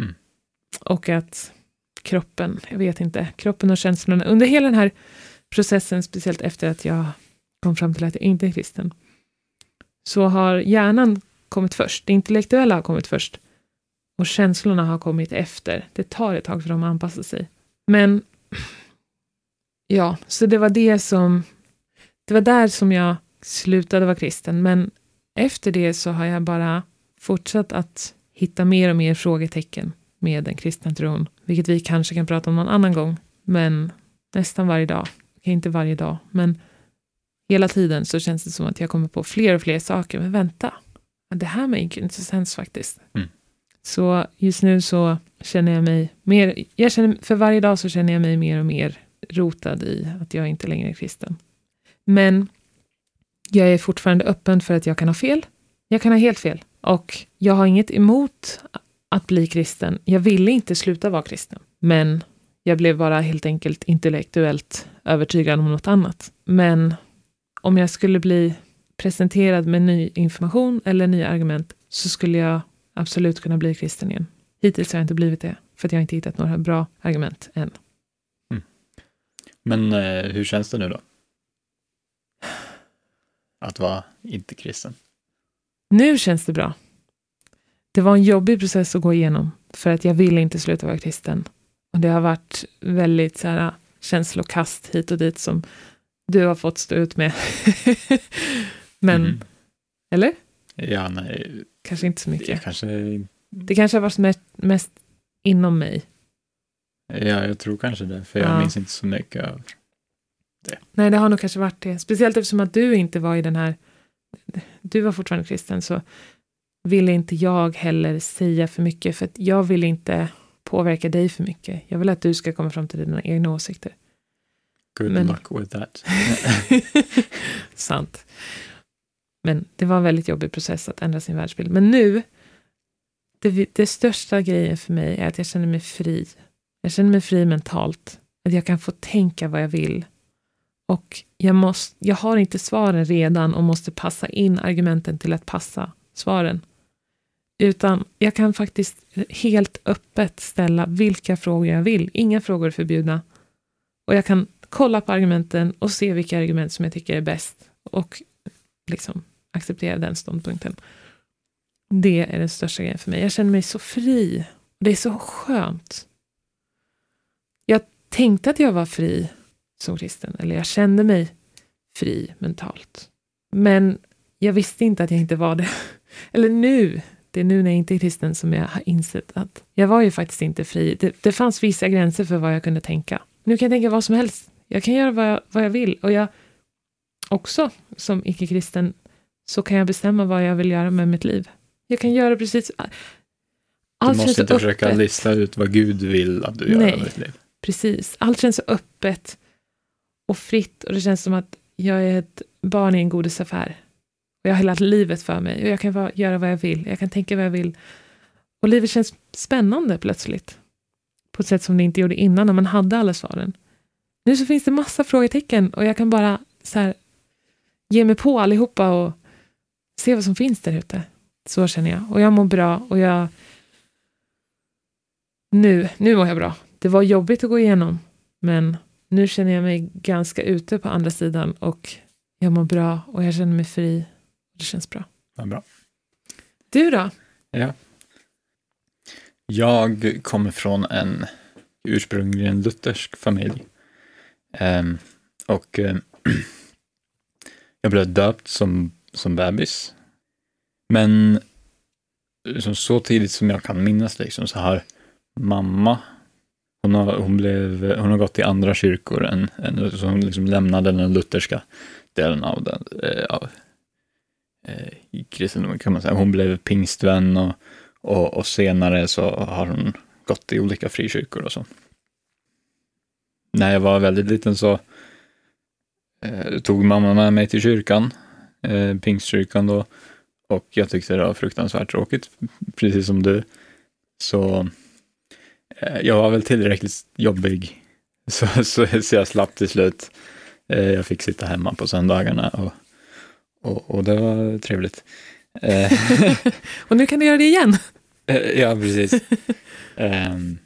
Mm. Och att kroppen, jag vet inte, kroppen och känslorna under hela den här processen, speciellt efter att jag kom fram till att jag inte är kristen, så har hjärnan kommit först, det intellektuella har kommit först. Och känslorna har kommit efter. Det tar ett tag för dem att anpassa sig. Men ja, så det var det som, det var där som jag slutade vara kristen, men efter det så har jag bara fortsatt att hitta mer och mer frågetecken med den kristna tron, vilket vi kanske kan prata om någon annan gång, men nästan varje dag, Okej, inte varje dag, men hela tiden så känns det som att jag kommer på fler och fler saker, men vänta, det här make inte sens faktiskt. Mm. Så just nu så känner jag mig mer, jag känner, för varje dag så känner jag mig mer och mer rotad i att jag inte längre är kristen. Men jag är fortfarande öppen för att jag kan ha fel. Jag kan ha helt fel. Och jag har inget emot att bli kristen. Jag ville inte sluta vara kristen. Men jag blev bara helt enkelt intellektuellt övertygad om något annat. Men om jag skulle bli presenterad med ny information eller nya argument så skulle jag absolut kunna bli kristen igen. Hittills har jag inte blivit det, för att jag har inte hittat några bra argument än. Men eh, hur känns det nu då? Att vara inte kristen. Nu känns det bra. Det var en jobbig process att gå igenom, för att jag ville inte sluta vara kristen. Och det har varit väldigt så här, känslokast hit och dit som du har fått stå ut med. Men, Mhm. eller? Ja, nej, Kanske inte så det mycket. kanske, Det kanske har varit mest, mest inom mig. ja, jag tror kanske det, för jag Ja. minns inte så mycket av Nej, det har nog kanske varit det. Speciellt eftersom att du inte var i den här... Du var fortfarande kristen, så ville inte jag heller säga för mycket, för att jag vill inte påverka dig för mycket. Jag vill att du ska komma fram till dina egna åsikter. Good Men- luck with that. Sant. Men det var en väldigt jobbig process att ändra sin världsbild. Men nu, det, det största grejen för mig är att jag känner mig fri. Jag känner mig fri mentalt. Att jag kan få tänka vad jag vill. Och jag, måste, jag har inte svaren redan och måste passa in argumenten till att passa svaren. Utan jag kan faktiskt helt öppet ställa vilka frågor jag vill. Inga frågor är förbjudna. Och jag kan kolla på argumenten och se vilka argument som jag tycker är bäst. Och liksom acceptera den ståndpunkten. Det är den största grejen för mig. Jag känner mig så fri. Det är så skönt. Jag tänkte att jag var fri som kristen, eller jag kände mig fri mentalt. Men jag visste inte att jag inte var det. Eller nu det är nu när jag inte är kristen som jag har insett att jag var ju faktiskt inte fri. Det, det fanns vissa gränser för vad jag kunde tänka. Nu kan jag tänka vad som helst. Jag kan göra vad jag, vad jag vill. Och jag också, som icke-kristen, så kan jag bestämma vad jag vill göra med mitt liv. Jag kan göra precis... Allt du måste inte försöka öppet. lista ut vad Gud vill att du gör Nej, med ditt liv. Precis. Allt känns så öppet och fritt och det känns som att jag är ett barn i en godisaffär. Och jag har hela livet för mig och jag kan va, göra vad jag vill. Jag kan tänka vad jag vill. Och livet känns spännande plötsligt. På ett sätt som det inte gjorde innan när man hade alla svaren. Nu så finns det massa frågetecken och jag kan bara så här, ge mig på allihopa och se vad som finns där ute. Så känner jag. Och jag mår bra och jag... Nu, nu mår jag bra. Det var jobbigt att gå igenom, men nu känner jag mig ganska ute på andra sidan och jag mår bra och jag känner mig fri. Det känns bra. Ja, bra. Du då? Ja. Jag kommer från en ursprungligen luthersk familj. Um, och um, jag blev döpt som, som bebis. Men liksom, så tidigt som jag kan minnas liksom, så har mamma hon har, hon, blev, hon har gått i andra kyrkor än, än så hon liksom lämnade den lutherska delen av, den, eh, av eh, kristendomen kan man säga. Hon blev pingstvän och, och, och, senare så har hon gått i olika frikyrkor och så. När jag var väldigt liten så eh, tog mamma med mig till kyrkan, eh, pingstkyrkan då, och jag tyckte det var fruktansvärt tråkigt, precis som du. Så Eh, jag var väl tillräckligt jobbig så, så, så jag slapp till slut. Eh, jag fick sitta hemma på söndagarna och, och, och det var trevligt. Eh, och nu kan du göra det igen. ja, precis. Ehm,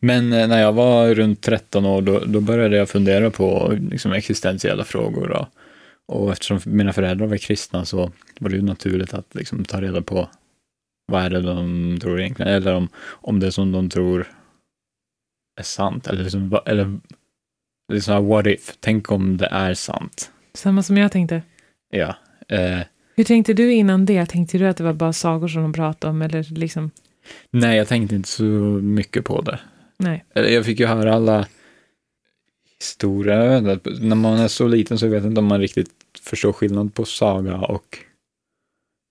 men när jag var runt 13 år, då, då började jag fundera på liksom, existentiella frågor. Och, och eftersom mina föräldrar var kristna så var det ju naturligt att liksom, ta reda på vad är det de tror egentligen? Eller om, om det som de tror är sant. Eller, liksom, eller liksom, what if? Tänk om det är sant. Samma som jag tänkte. Ja. Eh, Hur tänkte du innan det? Tänkte du att det var bara sagor som de pratade om? Eller liksom? Nej, jag tänkte inte så mycket på det. Nej. Jag fick ju höra alla historier. När man är så liten så vet jag inte om man riktigt förstår skillnad på saga och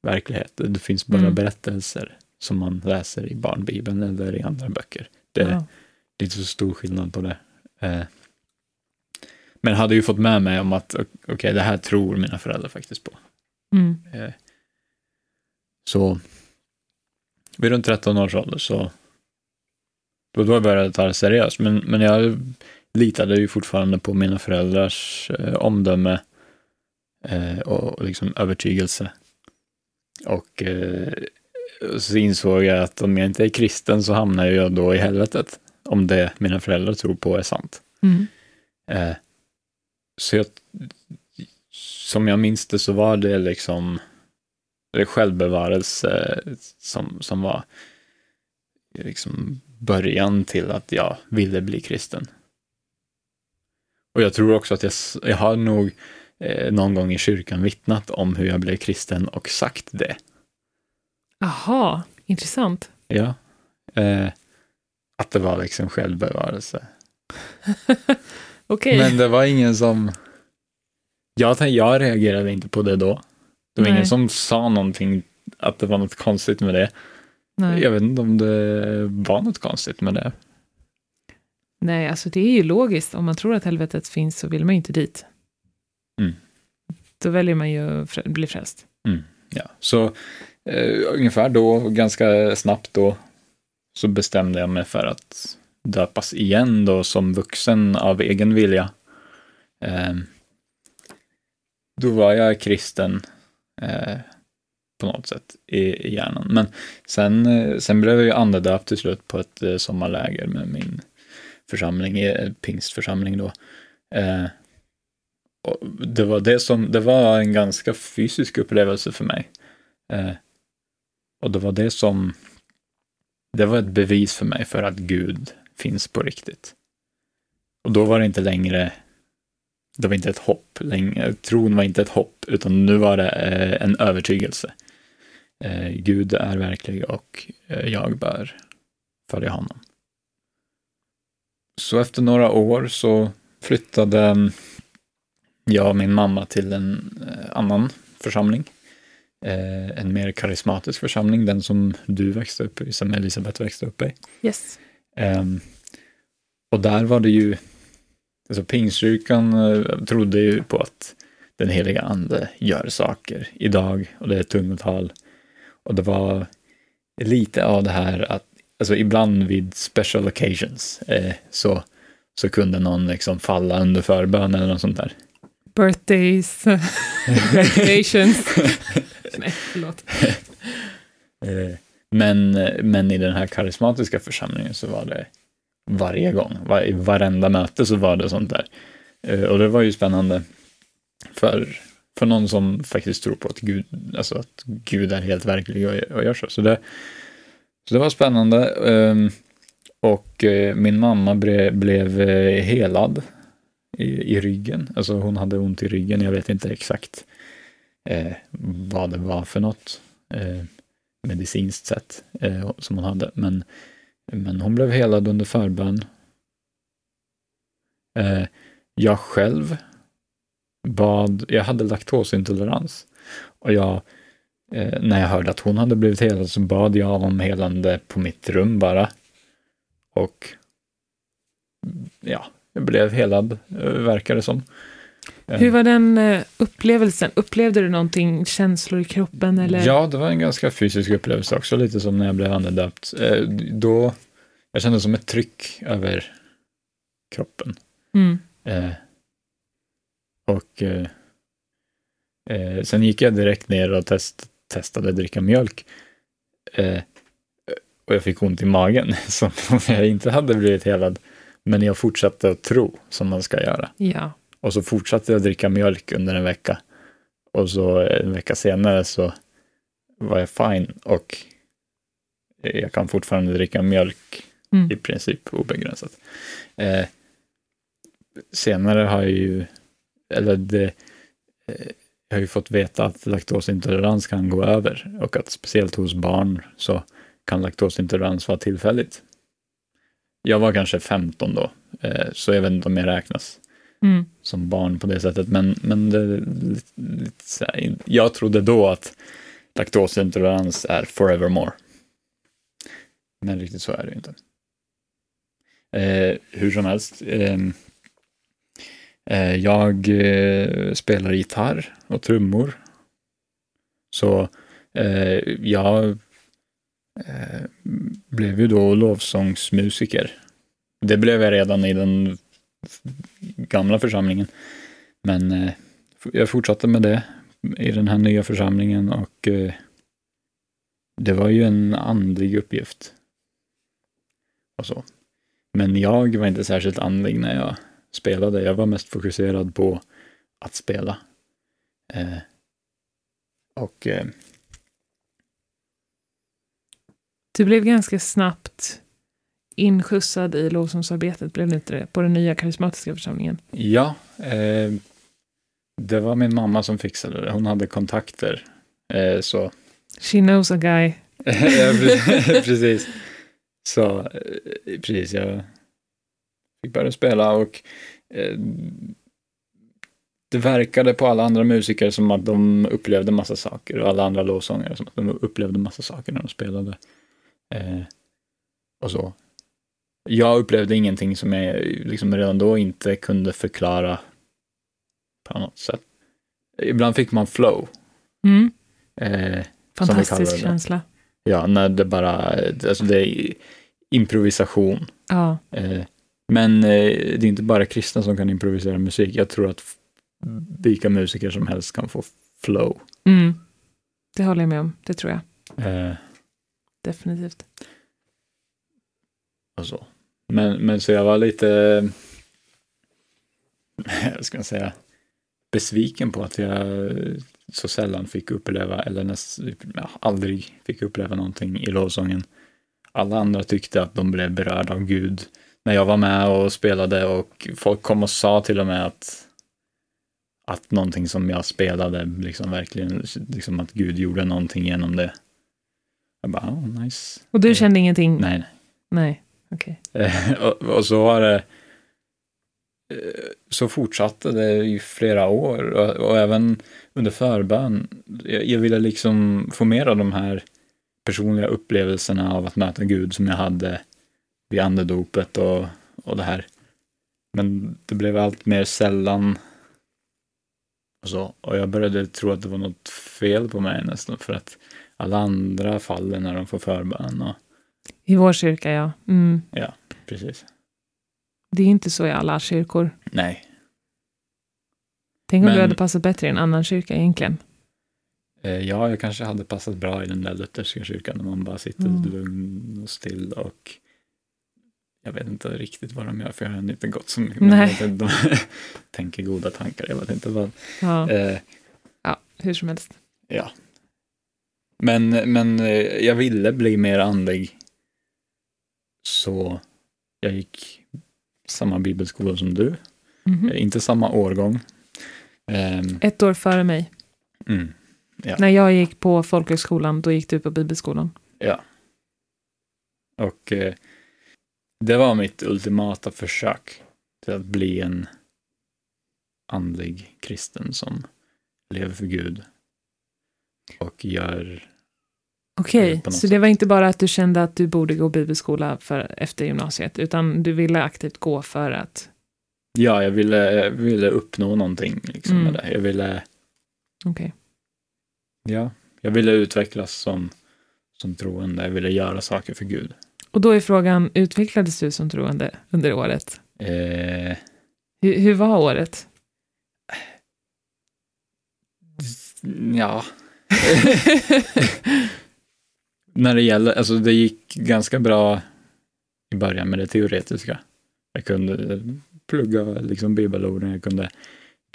verklighet. Det finns bara mm. berättelser som man läser i barnbibeln eller i andra böcker. Det, ja. det är inte så stor skillnad på det. Eh, men hade ju fått med mig om att okej, okay, det här tror mina föräldrar faktiskt på. Mm. Eh, så vid runt 13 års ålder så då, då började jag ta det seriöst. Men, men jag litade ju fortfarande på mina föräldrars eh, omdöme eh, och, och liksom övertygelse. Och eh, så insåg jag att om jag inte är kristen så hamnar jag då i helvetet. Om det mina föräldrar tror på är sant. Mm. Eh, så jag, som jag minns det så var det liksom det självbevarelse som, som var liksom början till att jag ville bli kristen. Och jag tror också att jag, jag har nog eh, någon gång i kyrkan vittnat om hur jag blev kristen och sagt det. Aha, intressant. Ja. Eh, att det var liksom självbevarelse. okay. Men det var ingen som... Jag, jag reagerade inte på det då. Det var Nej. ingen som sa någonting, att det var något konstigt med det. Nej. Jag vet inte om det var något konstigt med det. Nej, alltså det är ju logiskt. Om man tror att helvetet finns så vill man ju inte dit. Då väljer man ju att bli frälst. Mm. Ja, så eh, ungefär då, ganska snabbt då, så bestämde jag mig för att döpas igen då som vuxen av egen vilja. Eh, då var jag kristen eh, på något sätt i, i hjärnan. Men sen, eh, sen blev jag ju andedöpt till slut på ett eh, sommarläger med min församling, eh, pingstförsamling då. Eh, det var det som, det var en ganska fysisk upplevelse för mig. Eh, och det var det som, det var ett bevis för mig för att Gud finns på riktigt. Och då var det inte längre, det var inte ett hopp längre, tron var inte ett hopp, utan nu var det eh, en övertygelse. Eh, Gud är verklig och eh, jag bör följa honom. Så efter några år så flyttade jag och min mamma till en eh, annan församling. Eh, en mer karismatisk församling, den som du växte upp i, som Elisabeth växte upp i. Yes. Ehm, och där var det ju, alltså Pingstkyrkan eh, trodde ju på att den heliga ande gör saker idag och det är tungotal. Och det var lite av det här att, alltså ibland vid special occasions eh, så, så kunde någon liksom falla under förbön eller något sånt där. Birthdays, graduations. Nej, förlåt. Eh, men, men i den här karismatiska församlingen så var det varje gång, var, i varenda möte så var det sånt där. Eh, och det var ju spännande för, för någon som faktiskt tror på att Gud, alltså att Gud är helt verklig och, och gör så. Så det, så det var spännande. Ehm, och eh, min mamma bre, blev helad i, i ryggen. Alltså hon hade ont i ryggen, jag vet inte exakt eh, vad det var för något eh, medicinskt sett eh, som hon hade. Men, men hon blev helad under förbön. Eh, jag själv bad, jag hade laktosintolerans och jag, eh, när jag hörde att hon hade blivit helad så bad jag om helande på mitt rum bara. Och ja, blev helad, eh, verkar det som. Hur var den eh, upplevelsen? Upplevde du någonting, känslor i kroppen eller? Ja, det var en ganska fysisk upplevelse också, lite som när jag blev andedöpt. Eh, Då, jag kände som ett tryck över kroppen. Mm. Eh, och eh, sen gick jag direkt ner och test, testade att dricka mjölk. Eh, och jag fick ont i magen, som om jag inte hade blivit helad. Men jag fortsatte att tro som man ska göra. Ja. Och så fortsatte jag dricka mjölk under en vecka. Och så en vecka senare så var jag fine och jag kan fortfarande dricka mjölk Mm. i princip obegränsat. Eh, senare har jag ju, eller det, eh, jag har ju fått veta att laktosintolerans kan gå över och att speciellt hos barn så kan laktosintolerans vara tillfälligt. Jag var kanske 15 då, eh, så jag vet inte om jag räknas Mm. som barn på det sättet, men, men det, lite, lite här, jag trodde då att laktosintolerans är forevermore. Men riktigt så är det ju inte. Eh, hur som helst, ehm, eh, jag eh, spelar gitarr och trummor. Så eh, jag eh, blev ju då lovsångsmusiker. Det blev jag redan i den gamla församlingen. Men eh, jag fortsatte med det i den här nya församlingen och eh, det var ju en andlig uppgift. Och så. Men jag var inte särskilt andlig när jag spelade. Jag var mest fokuserad på att spela. Eh, och eh, du blev ganska snabbt inskjutsad i lovsångsarbetet, blev det inte det? På den nya karismatiska församlingen. ja, eh, det var min mamma som fixade det. Hon hade kontakter. Eh, så She knows a guy. Ja, precis. Så eh, precis, jag fick börja spela och eh, det verkade på alla andra musiker som att de upplevde massa saker och alla andra lovsångare som att de upplevde massa saker när de spelade. Eh, och så. Jag upplevde ingenting som jag liksom redan då inte kunde förklara på något sätt. Ibland fick man flow. Mm. Eh, Fantastisk känsla. Ja, när det bara, alltså det är improvisation. Ja. Eh, Men eh, det är inte bara kristna som kan improvisera musik. Jag tror att vilka musiker som helst kan få flow. Mm. Det håller jag med om. Det tror jag. Definitivt. och så. Men, men så jag var lite, vad ska man säga, besviken på att jag så sällan fick uppleva, eller näst, ja, aldrig fick uppleva någonting i lovsången. Alla andra tyckte att de blev berörda av Gud när jag var med och spelade och folk kom och sa till och med att att någonting som jag spelade, liksom verkligen, liksom att Gud gjorde någonting genom det. Jag bara, oh, nice. Och du kände ingenting? Nej, nej. Nej, okej. Eh, och, och så har det eh, så fortsatte det i flera år och, och även under förbön. Jag, jag ville liksom få mer av de här personliga upplevelserna av att möta Gud som jag hade vid andedopet och, och det här. Men det blev allt mer sällan och så. Och jag började tro att det var något fel på mig nästan för att alla andra faller när de får förbön. Och, I vår kyrka, ja. Mm. precis. Det är inte så i alla kyrkor. Nej, Tänk om Men- du hade passat bättre i en annan kyrka egentligen. Eh, Ja, jag kanske hade passat bra i den där lutherska kyrkan när man bara sitter Mm. lugn och still och jag vet inte riktigt vad de gör för jag har inte gått så mycket. men Nej. inte, De tänker goda tankar, jag vet inte vad. Ja, Eh, ja hur som helst. ja. Men, men eh, jag ville bli mer andlig. Så jag gick samma bibelskola som du. Eh, Inte samma årgång. Ehm, Ett år före mig. mm, När jag gick på folkhögskolan, då gick du på bibelskolan. Ja. Och eh, det var mitt ultimata försök till att bli en andlig kristen som lever för Gud och gör, Okej, något så det var inte bara att du kände att du borde gå bibelskola för, efter gymnasiet, utan du ville aktivt gå för att... ja, jag ville, jag ville uppnå någonting liksom Mm. med det. Jag ville, Okej. ja, jag ville utvecklas som, som troende, jag ville göra saker för Gud. Och då är frågan, utvecklades du som troende under året? Eh, Hur, hur var året? ja, när det gäller, alltså det gick ganska bra i början med det teoretiska. Jag kunde plugga liksom bibelorden, jag kunde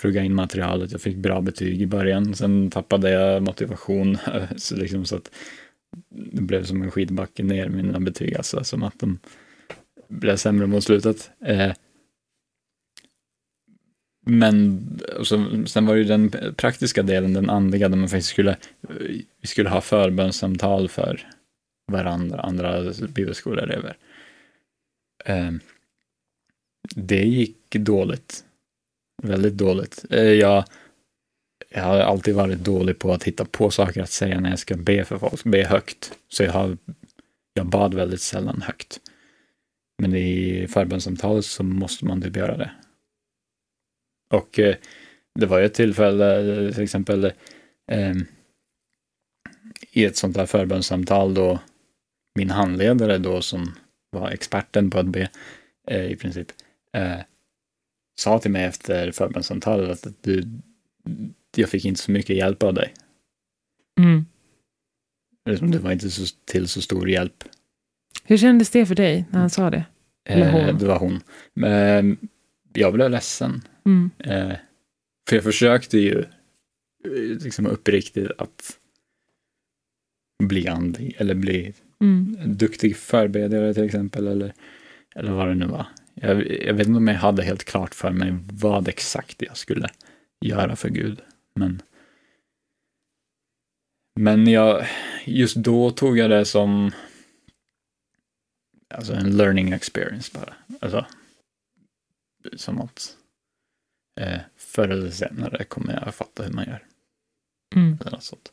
plugga in materialet, jag fick bra betyg i början, sen tappade jag motivation, så, liksom, så att det blev som en skidbacke ner mina betyg, alltså som att de blev sämre mot slutet. Eh, men alltså, sen var det ju den praktiska delen, den andliga, där man faktiskt skulle, vi skulle ha förbönssamtal för varandra, andra bibelskoleelever. Eh, det gick dåligt. Väldigt dåligt. Eh, jag, jag har alltid varit dålig på att hitta på saker att säga när jag ska be för folk, be högt. Så jag, har, jag bad väldigt sällan högt. Men i förbönssamtalet så måste man typ göra det. Och eh, det var ju ett tillfälle, till exempel eh, i ett sånt här förbönssamtal då min handledare då som var experten på att be eh, i princip eh, sa till mig efter förbönssamtalet att du, jag fick inte så mycket hjälp av dig. Mm. Liksom, Det var inte så, till så stor hjälp. Hur kändes det för dig när han sa det? Eller hon. Eh, det var hon. Men jag blev ledsen. Mm. Eh, för jag försökte ju eh, liksom uppriktigt att bli andlig eller bli Mm. duktig förbedjare till exempel eller, eller vad det nu var. Jag, jag vet inte om jag hade helt klart för mig vad exakt jag skulle göra för Gud. Men, men jag, just då tog jag det som alltså en learning experience bara. Alltså, som att eh, förr eller senare kommer jag fatta hur man gör. Mm. Eller något sånt.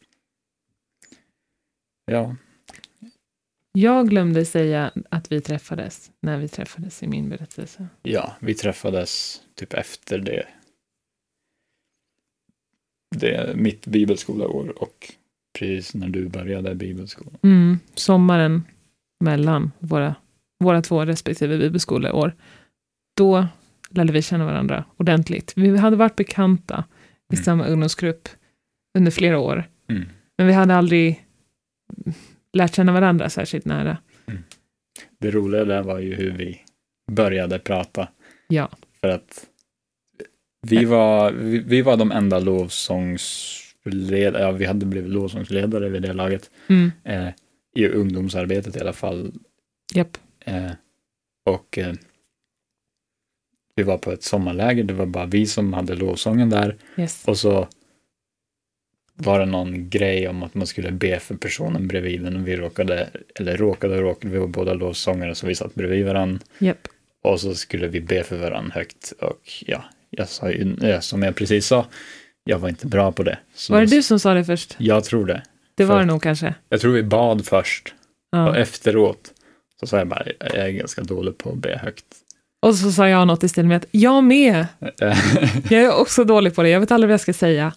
Ja, Jag glömde säga att vi träffades när vi träffades i min berättelse. Ja, vi träffades typ efter det. Det är mitt bibelskoleår och precis när du började bibelskolan. Mm. Sommaren mellan våra, våra två respektive bibelskoleår. Då lärde vi känna varandra ordentligt. Vi hade varit bekanta i Mm. samma ungdomsgrupp under flera år. Mm. Men vi hade aldrig lärt känna varandra särskilt nära. Det roliga där var ju hur vi började prata. Ja. För att vi var, vi, vi var de enda lovsångsledare, ja vi hade blivit lovsångsledare vid det laget. Mm. Eh, I ungdomsarbetet i alla fall. Japp. Eh, och eh, vi var på ett sommarläger, det var bara vi som hade lovsången där. Yes. Och så var det någon grej om att man skulle be för personen bredvid en och vi råkade, eller råkade och råkade, vi var båda lovsångare så vi satt bredvid varandra Japp. och så skulle vi be för varandra högt och ja, jag sa ju, som jag precis sa, jag var inte bra på det. Så Var det du som sa det först? Jag tror det. Det var För- det nog kanske. Jag tror vi bad först och Ja. efteråt så sa jag bara, jag är ganska dålig på att be högt. Och så sa jag något i stil med att jag med. Jag är också dålig på det. Jag vet aldrig vad jag ska säga.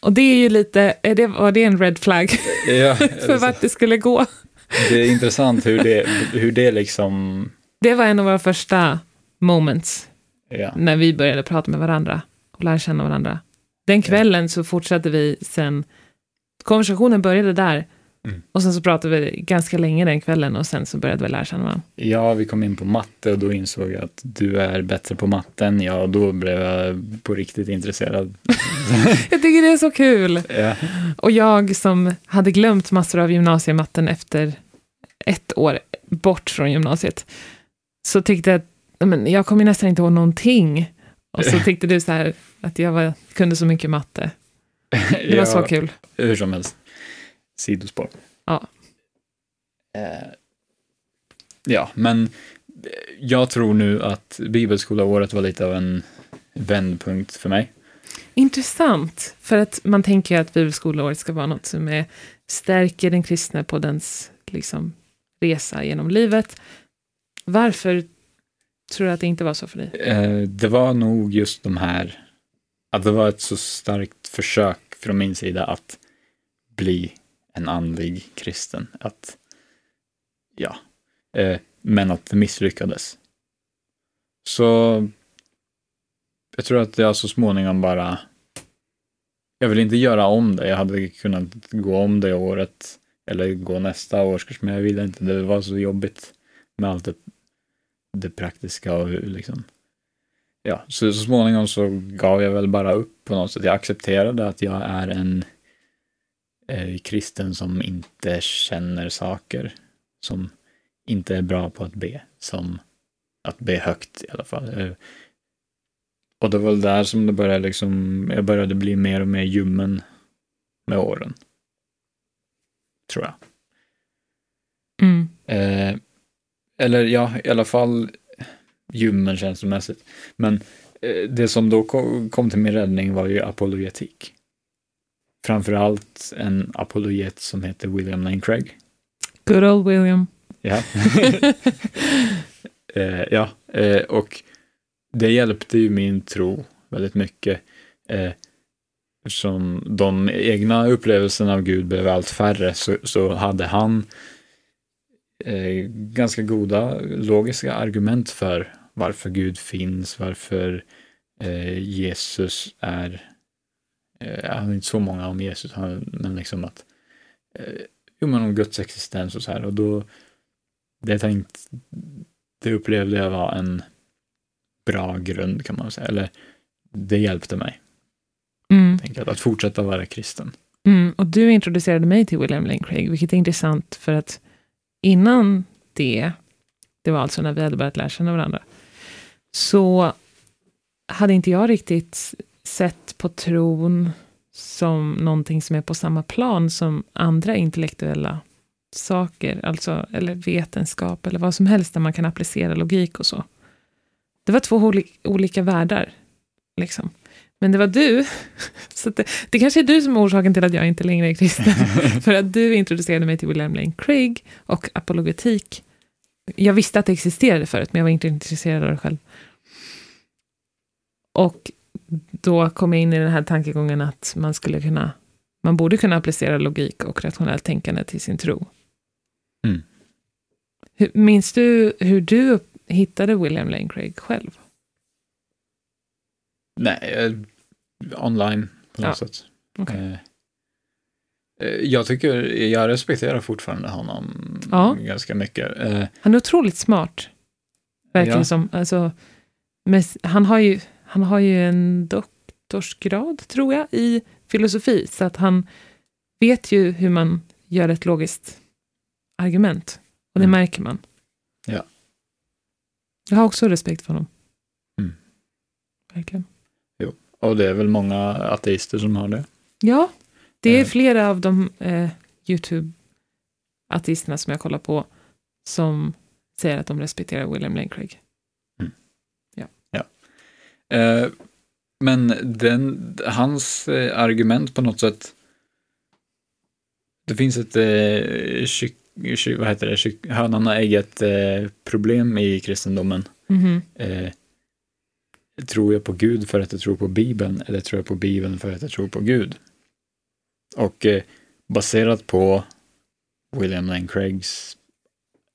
Och det är ju lite, är det, var det en red flag ja, för vart det skulle gå? det är intressant hur det, hur det liksom, Det var en av våra första moments ja. när vi började prata med varandra och lära känna varandra. Den kvällen så fortsatte vi sen, konversationen började där Mm. och sen så pratade vi ganska länge den kvällen och sen så började vi lära känna varandra. Ja, vi kom in på matte och då insåg jag att du är bättre på matte än jag och då blev jag på riktigt intresserad. Jag tycker det är så kul! ja. Och jag som hade glömt massor av gymnasiematten efter ett år bort från gymnasiet, så tyckte jag att "Nej, men jag kommer nästan inte ihåg någonting. Och så tyckte du så här att jag var, kunde så mycket matte. Det var så kul. Hur som helst, sidospår. Ja. Eh, ja, men jag tror nu att bibelskolaåret var lite av en vändpunkt för mig. Intressant, för att man tänker att bibelskoleåret ska vara något som är, stärker den kristne på dens liksom, resa genom livet. Varför tror du att det inte var så för dig? Eh, det var nog just de här, att det var ett så starkt försök från min sida att bli en andlig kristen. Att, ja, eh, men att det misslyckades. Så jag tror att jag så småningom bara, jag vill inte göra om det. Jag hade kunnat gå om det året eller gå nästa årskurs, men jag ville inte. Det var så jobbigt med allt det, det praktiska och hur liksom ja, så, så småningom så gav jag väl bara upp på något sätt. Jag accepterade att jag är en kristen som inte känner saker, som inte är bra på att be, som att be högt i alla fall. Eh, och det var väl där som det började liksom, jag började bli mer och mer ljummen med åren. Tror jag. Mm. Eh, eller ja, i alla fall ljummen känslomässigt. Men eh, det som då kom, kom till min räddning var ju apologetik. Framförallt en apologet som heter William Lane Craig. Good old William. Ja, eh, ja eh, och det hjälpte ju min tro väldigt mycket. Eh, som de egna upplevelserna av Gud blev allt färre så, så hade han eh, ganska goda logiska argument för varför Gud finns, varför eh, Jesus är, jag har inte så många om Jesus, men liksom att, eh, jo men om Guds existens och så här och då, det tänkt, det upplevde jag var en bra grund kan man säga, eller det hjälpte mig, Mm. jag, att fortsätta vara kristen. Mm. Och du introducerade mig till William Lane Craig, vilket är intressant för att innan det, det var alltså när vi hade börjat lära känna varandra, så hade inte jag riktigt sett på tron som någonting som är på samma plan som andra intellektuella saker, alltså, eller vetenskap eller vad som helst där man kan applicera logik och så. Det var två oli- olika världar. Liksom. Men det var du, så det, det kanske är du som är orsaken till att jag inte längre är kristen. För att du introducerade mig till William Lane Craig och apologetik. Jag visste att det existerade förut, men jag var inte intresserad av det själv. Och då kom jag in i den här tankegången att man skulle kunna, man borde kunna applicera logik och rationellt tänkande till sin tro. Mm. Hur, minns du hur du hittade William Lane Craig själv? Nej, eh, online på något Ja, sätt. okej. Eh, eh, jag tycker, jag respekterar fortfarande honom Ja. ganska mycket. Han är otroligt smart. Verkligen Ja. som, alltså, med, han, har ju, han har ju en doktorsgrad, tror jag, i filosofi, så att han vet ju hur man gör ett logiskt argument. Och det Mm. märker man. Ja. Jag har också respekt för honom. Mm. Verkligen. och det är väl många ateister som har det. Ja, Det är Eh. flera av de eh, YouTube-artisterna som jag kollar på som säger att de respekterar William Lane Craig. Eh, men den, hans eh, argument på något sätt, det finns ett eh, kyck, kyck, vad heter det, kyck, hönan och ägget eh, problem i kristendomen. Mhm. Eh, tror jag på Gud för att jag tror på Bibeln eller tror jag på Bibeln för att jag tror på Gud? Och eh, baserat på William Lane Craigs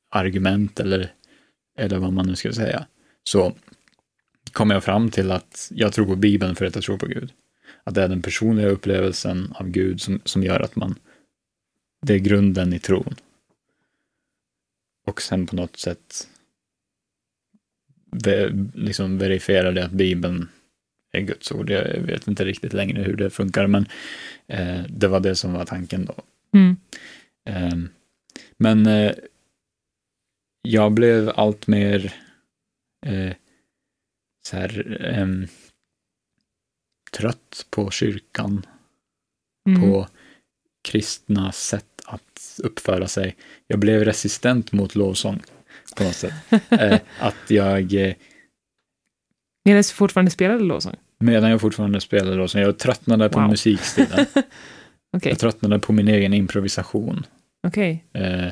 argument eller, eller vad man nu ska säga, så kommer jag fram till att jag tror på Bibeln för att jag tror på Gud. Att det är den personliga upplevelsen av Gud som, som gör att man, det är grunden i tron. Och sen på något sätt liksom verifierar det att Bibeln är Guds ord. Jag vet inte riktigt längre hur det funkar, men eh, det var det som var tanken då. Mm. Eh, men eh, jag blev allt mer eh, så här, ehm, trött på kyrkan, Mm. på kristna sätt att uppföra sig. Jag blev resistent mot lovsång på något sätt. eh, att jag, eh, Medan du fortfarande spelade lovsång? medan jag fortfarande spelade lovsång, jag tröttnade på Wow. musikstilen. Okej, Jag tröttnade på min egen improvisation. okej. Eh,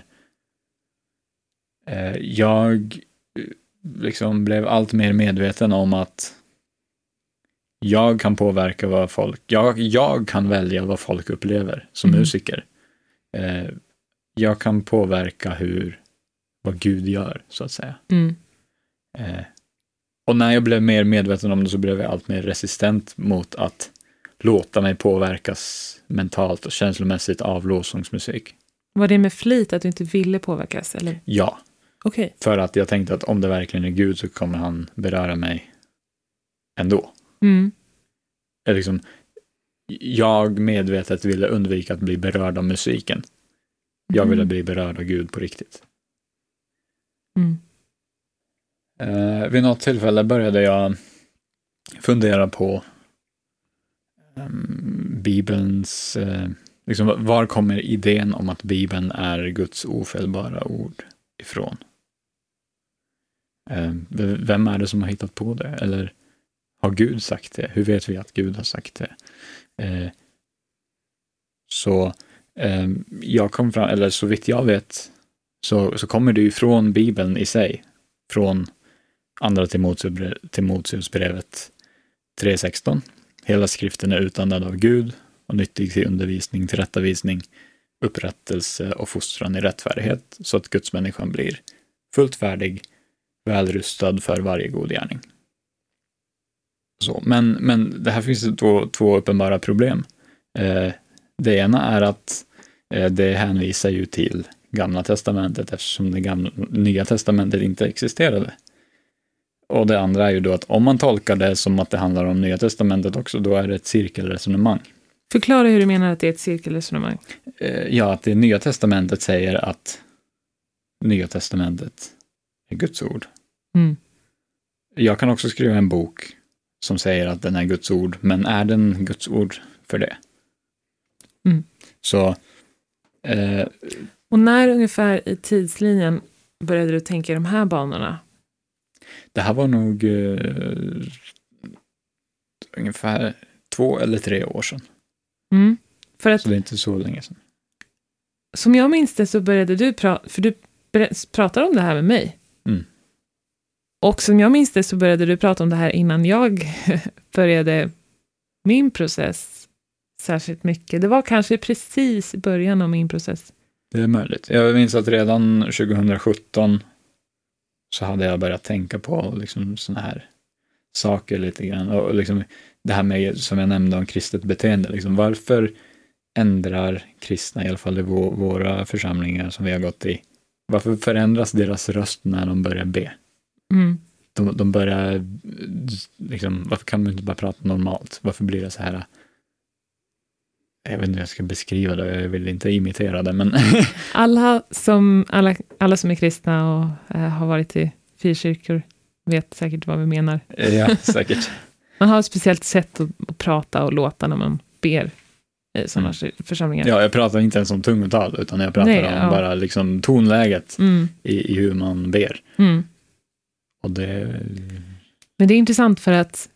eh, jag eh, liksom blev allt mer medveten om att jag kan påverka vad folk, jag, jag kan välja vad folk upplever som Mm. musiker. Eh, jag kan påverka hur, vad Gud gör, så att säga. Mm. Eh, och när jag blev mer medveten om det så blev jag allt mer resistent mot att låta mig påverkas mentalt och känslomässigt av lovsångsmusik. Var det med flit att du inte ville påverkas? Eller? Ja, Okej. För att jag tänkte att om det verkligen är Gud så kommer han beröra mig ändå. Mm. Liksom, jag medvetet ville undvika att bli berörd av musiken. Jag ville Mm. bli berörd av Gud på riktigt. Mm. Eh, vid något tillfälle började jag fundera på ehm, Bibelns, eh, liksom, var kommer idén om att Bibeln är Guds ofelbara ord ifrån? Eh, vem är det som har hittat på det? Eller har Gud sagt det? Hur vet vi att Gud har sagt det? Eh, så ehm, jag kom fram, eller så vitt jag vet, så, så kommer det ju från Bibeln i sig. Från andra Timoteusbrevet 3.16. Hela skriften är utandad av Gud och nyttig till undervisning, tillrättavisning, upprättelse och fostran i rättfärdighet så att gudsmänniskan blir fullt färdig, välrustad för varje god gärning. Så, men, men det här finns det två, två uppenbara problem. Eh, det ena är att eh, det hänvisar ju till Gamla Testamentet eftersom det gamla, Nya Testamentet inte existerade. Och det andra är ju då att om man tolkar det som att det handlar om Nya Testamentet också, då är det ett cirkelresonemang. Förklara hur du menar att det är ett cirkelresonemang. Eh, ja, att det Nya Testamentet säger att Nya Testamentet är Guds ord. Mm. Jag kan också skriva en bok som säger att den är Guds ord, men är den Guds ord för det? Mm. Så, eh, Och när ungefär i tidslinjen började du tänka i de här banorna? det här var nog eh, ungefär två eller tre år sedan. Mm. För att Så det är inte så länge sedan. som jag minns det så började du prata, för du pratar om det här med mig. Mm. Och som jag minns det så började du prata om det här innan jag började min process särskilt mycket. Det var kanske precis i början av min process. Det är möjligt. Jag minns att redan 2017 så hade jag börjat tänka på liksom sådana här saker lite grann. Och liksom det här med, som jag nämnde om kristet beteende, liksom varför ändrar kristna, i alla fall i våra församlingar som vi har gått i, varför förändras deras röst när de börjar be? Mm. De, de börjar, liksom, varför kan de inte bara prata normalt? Varför blir det så här? Jag vet inte hur jag ska beskriva det, jag vill inte imitera det, men Alla, som, alla, alla som är kristna och eh, har varit i frikyrkor vet säkert vad vi menar. ja, säkert. Man har ett speciellt sätt att, att prata och låta när man ber. i sådana församlingar. Ja, jag pratar inte ens om tungotal, utan jag pratar Nej, om ja. bara liksom tonläget Mm, i, i hur man ber. mm. Och det... Men det är intressant för att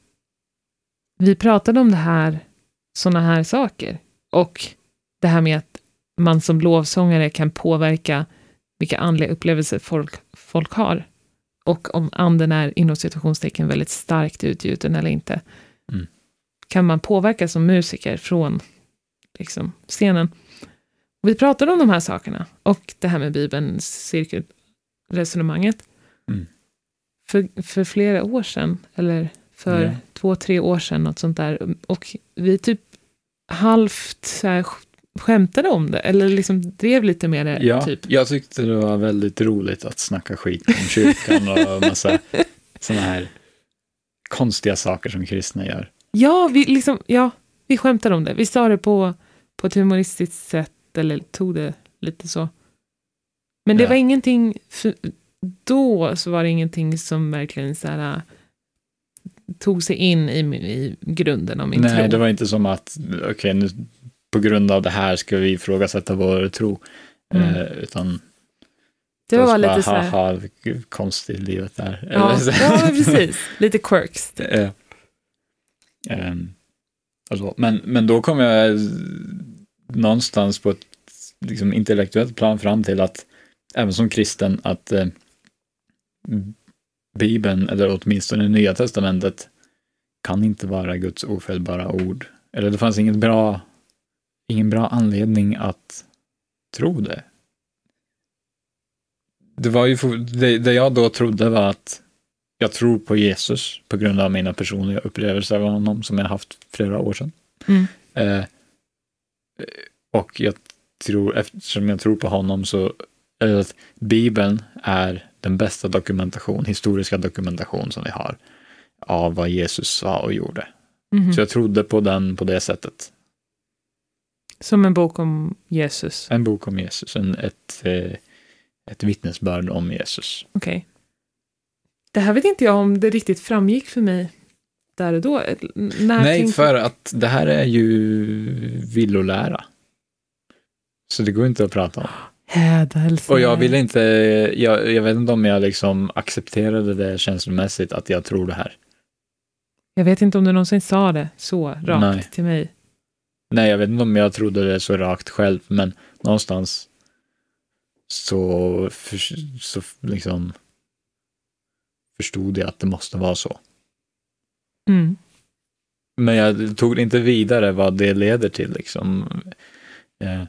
vi pratade om det här, sådana här saker. Och det här med att man som lovsångare kan påverka vilka andliga upplevelser folk, folk har. Och om anden är inom situationstecken väldigt starkt utgjuten eller inte. Mm. Kan man påverka som musiker från liksom, scenen. Och vi pratade om de här sakerna. Och det här med Bibelns cirkelresonemanget. Mm. För, för flera år sedan, eller för Ja. två, tre år sedan, något sånt där. Och vi typ halvt så här, skämtade om det, eller liksom drev lite med det. Ja, Typ. jag tyckte det var väldigt roligt att snacka skit om kyrkan och massa sådana här konstiga saker som kristna gör. Ja, vi, liksom, ja, vi skämtade om det. Vi sa det på, på ett humoristiskt sätt, eller tog det lite så. Men det Ja. var ingenting, då så var det ingenting som verkligen så här, äh, tog sig in i, i grunden av min Nej, tro. det var inte som att, okej, nu på grund av det här ska vi ifrågasätta vår tro. Mm. Eh, utan det var bara, lite så här, haha, konstigt livet är. ja, ja, precis. Lite quirks. typ. Eh, ehm, och så. Men, men då kom jag någonstans på ett liksom, intellektuellt plan fram till att även som kristen att eh, Bibeln, eller åtminstone Nya Testamentet, kan inte vara Guds ofelbara ord. Eller det fanns ingen bra, ingen bra anledning att tro det. Det var ju, det, det jag då trodde var att jag tror på Jesus på grund av mina personliga upplevelser av honom som jag haft flera år sedan. Mm. Eh, och jag tror, eftersom jag tror på honom så, eller att Bibeln är den bästa dokumentation, historiska dokumentation som vi har av vad Jesus sa och gjorde. Mhm. Så jag trodde på den på det sättet. Som en bok om Jesus. En bok om Jesus, en, ett, eh, ett vittnesbörd om Jesus. Okej. Det här vet inte jag om det riktigt framgick för mig där och då. När Nej, tänkte- för att det här är ju villolära. Så det går inte att prata om. Hädelse. Och jag vill inte, jag, jag vet inte om jag liksom accepterade det känslomässigt att jag tror det här. Jag vet inte om du någonsin sa det så rakt Nej. till mig. Nej, jag vet inte om jag trodde det så rakt själv, men någonstans så, för, så liksom förstod jag att det måste vara så. Mm. Men jag tog inte vidare vad det leder till, liksom. Eh,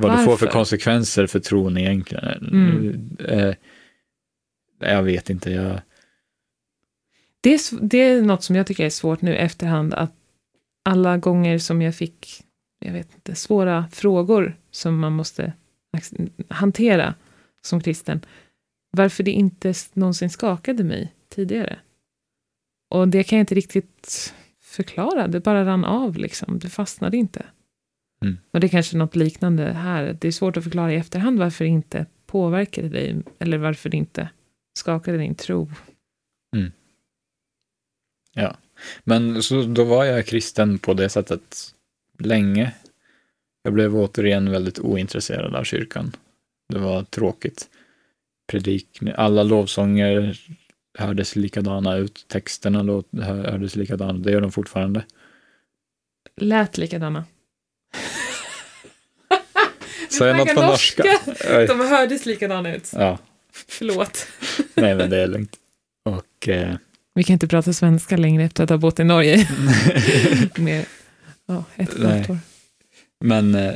vad det får för Varför? konsekvenser för tron egentligen. Mm. Eh, jag vet inte, jag... Det, är, det är något som jag tycker är svårt nu efterhand. Att alla gånger som jag fick, jag vet inte, svåra frågor som man måste hantera som kristen. Varför det inte någonsin skakade mig tidigare. Och det kan jag inte riktigt förklara. Det bara rann av liksom. Det fastnade inte. Mm. Och det är kanske något liknande här. Det är svårt att förklara i efterhand varför det inte påverkade dig. Eller varför det inte skakade din tro. Men så då var jag kristen på det sättet länge. Jag blev återigen väldigt ointresserad av kyrkan. Det var tråkigt. Predik, alla lovsånger hördes likadana ut. Texterna hördes likadana. Det gör de fortfarande. Lät likadana. Jag något på norska? Oj. De hördes likadana ut. Ja, Förlåt. nej men det är lugnt. Och eh, Vi kan inte prata svenska längre efter att ha bott i Norge med ja, ett och år. men eh,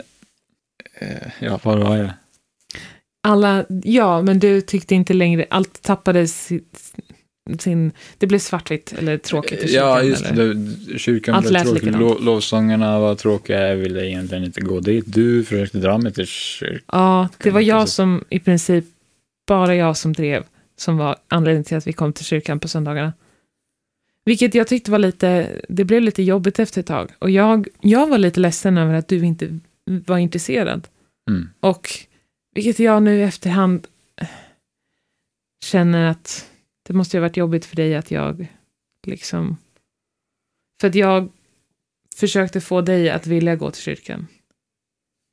eh, ja, var var jag? Alla, ja, men du tyckte inte längre, allt tappade sitt, sin, det blev svartvitt eller tråkigt i kyrkan. Ja, just eller? det. Kyrkan Allt blev lät tråkig. likadant. Lo- lovsångerna var tråkiga. Jag ville egentligen inte gå dit. Du försökte dra mig till kyrkan. Ja, det var jag som i princip, bara jag som drev, som var anledningen till att vi kom till kyrkan på söndagarna. Vilket jag tyckte var lite, det blev lite jobbigt efter ett tag. Och jag, jag var lite ledsen över att du inte var intresserad. Mm. Och vilket jag nu i efterhand eh, känner att det måste ju ha varit jobbigt för dig att jag liksom... För att jag försökte få dig att vilja gå till kyrkan?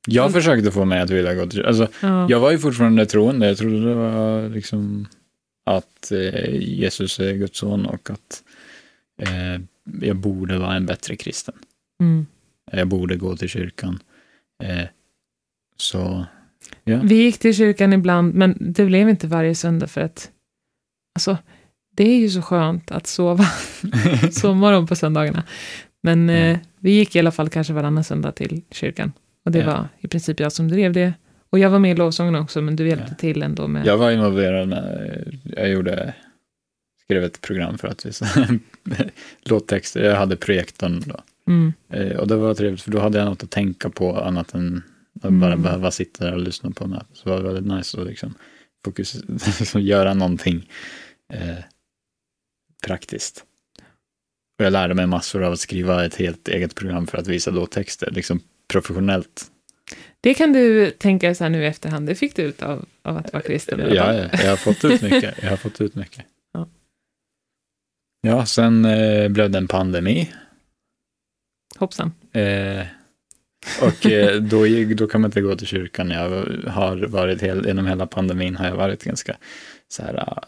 Jag Mm. försökte få mig att vilja gå till alltså, Ja. Jag var ju fortfarande troende. Jag trodde det var liksom att eh, Jesus är Guds son och att eh, jag borde vara en bättre kristen. Mm. Jag borde gå till kyrkan. Eh, så, ja. Vi gick till kyrkan ibland, men det blev inte varje söndag för att alltså, det är ju så skönt att sova sovmorgon på söndagarna. Men eh, vi gick i alla fall kanske varannan söndag till kyrkan. Och det Ja. var i princip jag som drev det. Och jag var med i lovsången också, men du hjälpte Ja. till ändå med... Jag var involverad med, jag gjorde, skrev ett program för att visa låttexter. Jag hade projektorn då. Mm. Eh, och det var trevligt för då hade jag något att tänka på annat än att Mm. bara behöva sitta där och lyssna på mig. Så det var väldigt nice att liksom, fokus, göra någonting eh, praktiskt. Och jag lärde mig massor av att skriva ett helt eget program för att visa låttexter, liksom professionellt. Det kan du tänka så här nu i efterhand, det fick du ut av, av att vara kristen. Ja, ja, jag har fått ut mycket. Jag har fått ut mycket. Ja. Ja, sen eh, blev det en pandemi. Hoppsan. Eh, och eh, då, då kan man inte gå till kyrkan. Jag har varit hel, genom hela pandemin har jag varit ganska så här.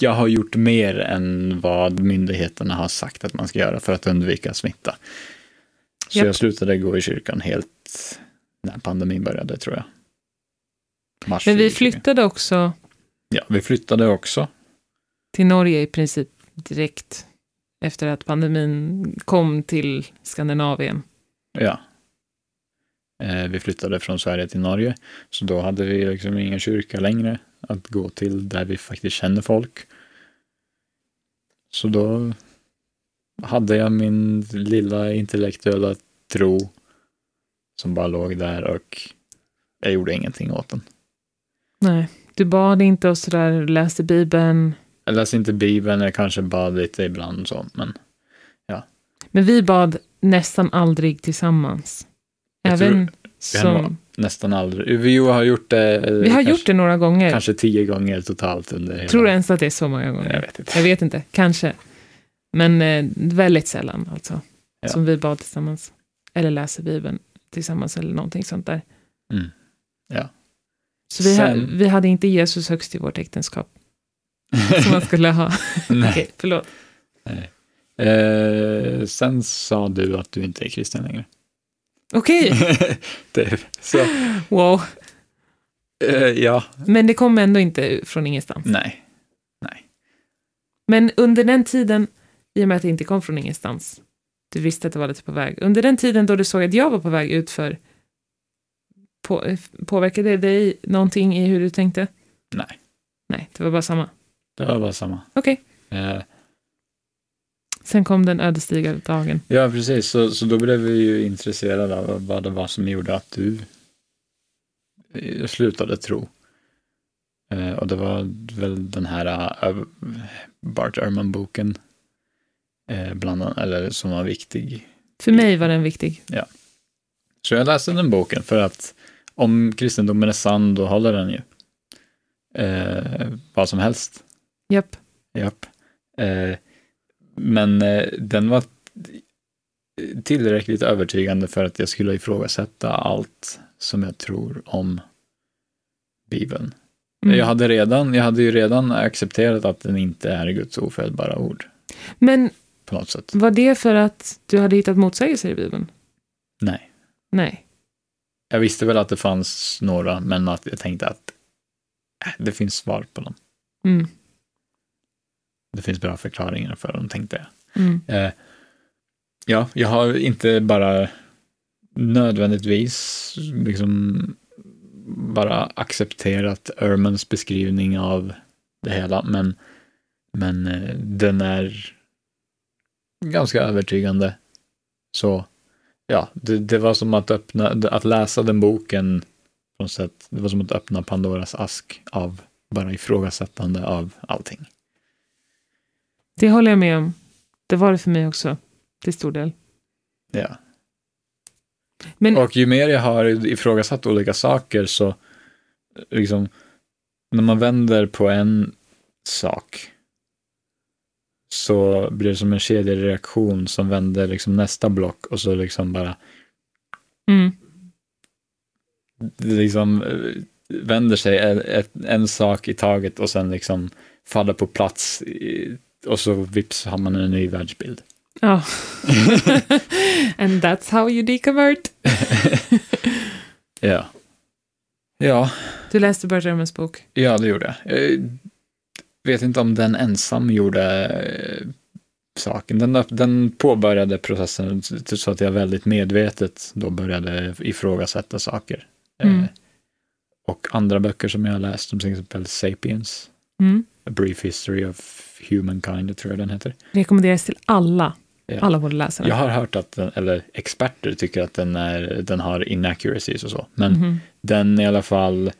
Jag har gjort mer än vad myndigheterna har sagt att man ska göra för att undvika smitta. Så Japp. jag slutade gå i kyrkan helt när pandemin började tror jag. Mars Men vi 2020. flyttade också Ja, vi flyttade också. till Norge i princip direkt efter att pandemin kom till Skandinavien. Ja. Eh, vi flyttade från Sverige till Norge, så då hade vi liksom ingen kyrka längre att gå till där vi faktiskt känner folk. Så då hade jag min lilla intellektuella tro som bara låg där och jag gjorde ingenting åt den. Nej, du bad inte och sådär, läste Bibeln. Jag läste inte Bibeln, jag kanske bad lite ibland så, men Men vi bad nästan aldrig tillsammans. Jag Även kan som... nästan aldrig. Vi har gjort det. eh, Vi har kanske, gjort det några gånger. Kanske tio gånger totalt under. Tror du ens att det är så många Jag gånger? vet inte. Jag vet inte, kanske. Men eh, väldigt sällan alltså. Ja. Som vi bad tillsammans. Eller läser Bibeln tillsammans eller någonting sånt där. Mm. Ja. Så vi, ha, Sen- vi hade inte Jesus högst i vårt äktenskap. Som man skulle ha. Nej. Okej, förlåt. Eh, sen sa du att du inte är kristen längre. Okej, det, så, wow. eh, ja, Men det kom ändå inte från ingenstans. nej. Men under den tiden, i och med att det inte kom från ingenstans, du visste att det var lite på väg. Under den tiden då du såg att jag var på väg ut för på, påverkade det dig någonting i hur du tänkte? Nej. Nej, det var bara samma. Det var bara samma. Okej. Eh, Sen kom den ödesdigra dagen. ja, precis. Så, så då blev vi ju intresserade av vad det var som gjorde att du eh, slutade tro. Eh, och det var väl den här uh, Bart Ehrman-boken, eh, bland annat, eller som var viktig För mig var den viktig. Så jag läste den boken för att om kristendomen är sann, då håller den ju. Eh, vad som helst. Japp. Japp. Eh, men eh, den var tillräckligt övertygande för att jag skulle ifrågasätta allt som jag tror om Bibeln. Mm. Jag, hade redan, jag hade ju redan accepterat att den inte är Guds ofelbara ord Men på något sätt. var det för att du hade hittat motsägelser i Bibeln? Nej. Nej. Jag visste väl att det fanns några, men att jag tänkte att äh, det finns svar på dem. Mm. Det finns bra förklaringar för dem, tänkte jag. Mm. Eh, ja, jag har inte bara nödvändigtvis liksom bara accepterat Ermans beskrivning av det hela, men, men eh, den är ganska övertygande. Så ja, det, det var som att öppna, att läsa den boken på något sätt, det var som att öppna Pandoras ask av bara ifrågasättande av allting. Det håller jag med om. Det var det för mig också, till stor del. Ja. Men Och ju mer jag har ifrågasatt olika saker så, liksom, när man vänder på en sak så blir det som en kedjereaktion som vänder liksom nästa block och så liksom bara Mm. liksom vänder sig en, en sak i taget och sen liksom faller på plats i, och så vips har man en ny världsbild. Ja. And that's how you deconvert. Ja. Ja, Du läste Bert Ehrmans bok. ja det gjorde jag. Jag vet inte om den ensam gjorde eh, saken. Den, den påbörjade processen så att jag väldigt medvetet då började ifrågasätta saker. Mm. Eh, Och andra böcker som jag har läst, som till exempel Sapiens, Mm. A Brief History of Humankind, tror jag den heter. Rekommenderas till alla. Ja. Alla borde läsa den. Jag har hört att, den, eller experter tycker att den, är, den har inaccuracies och så, men Mhm. den i alla fall,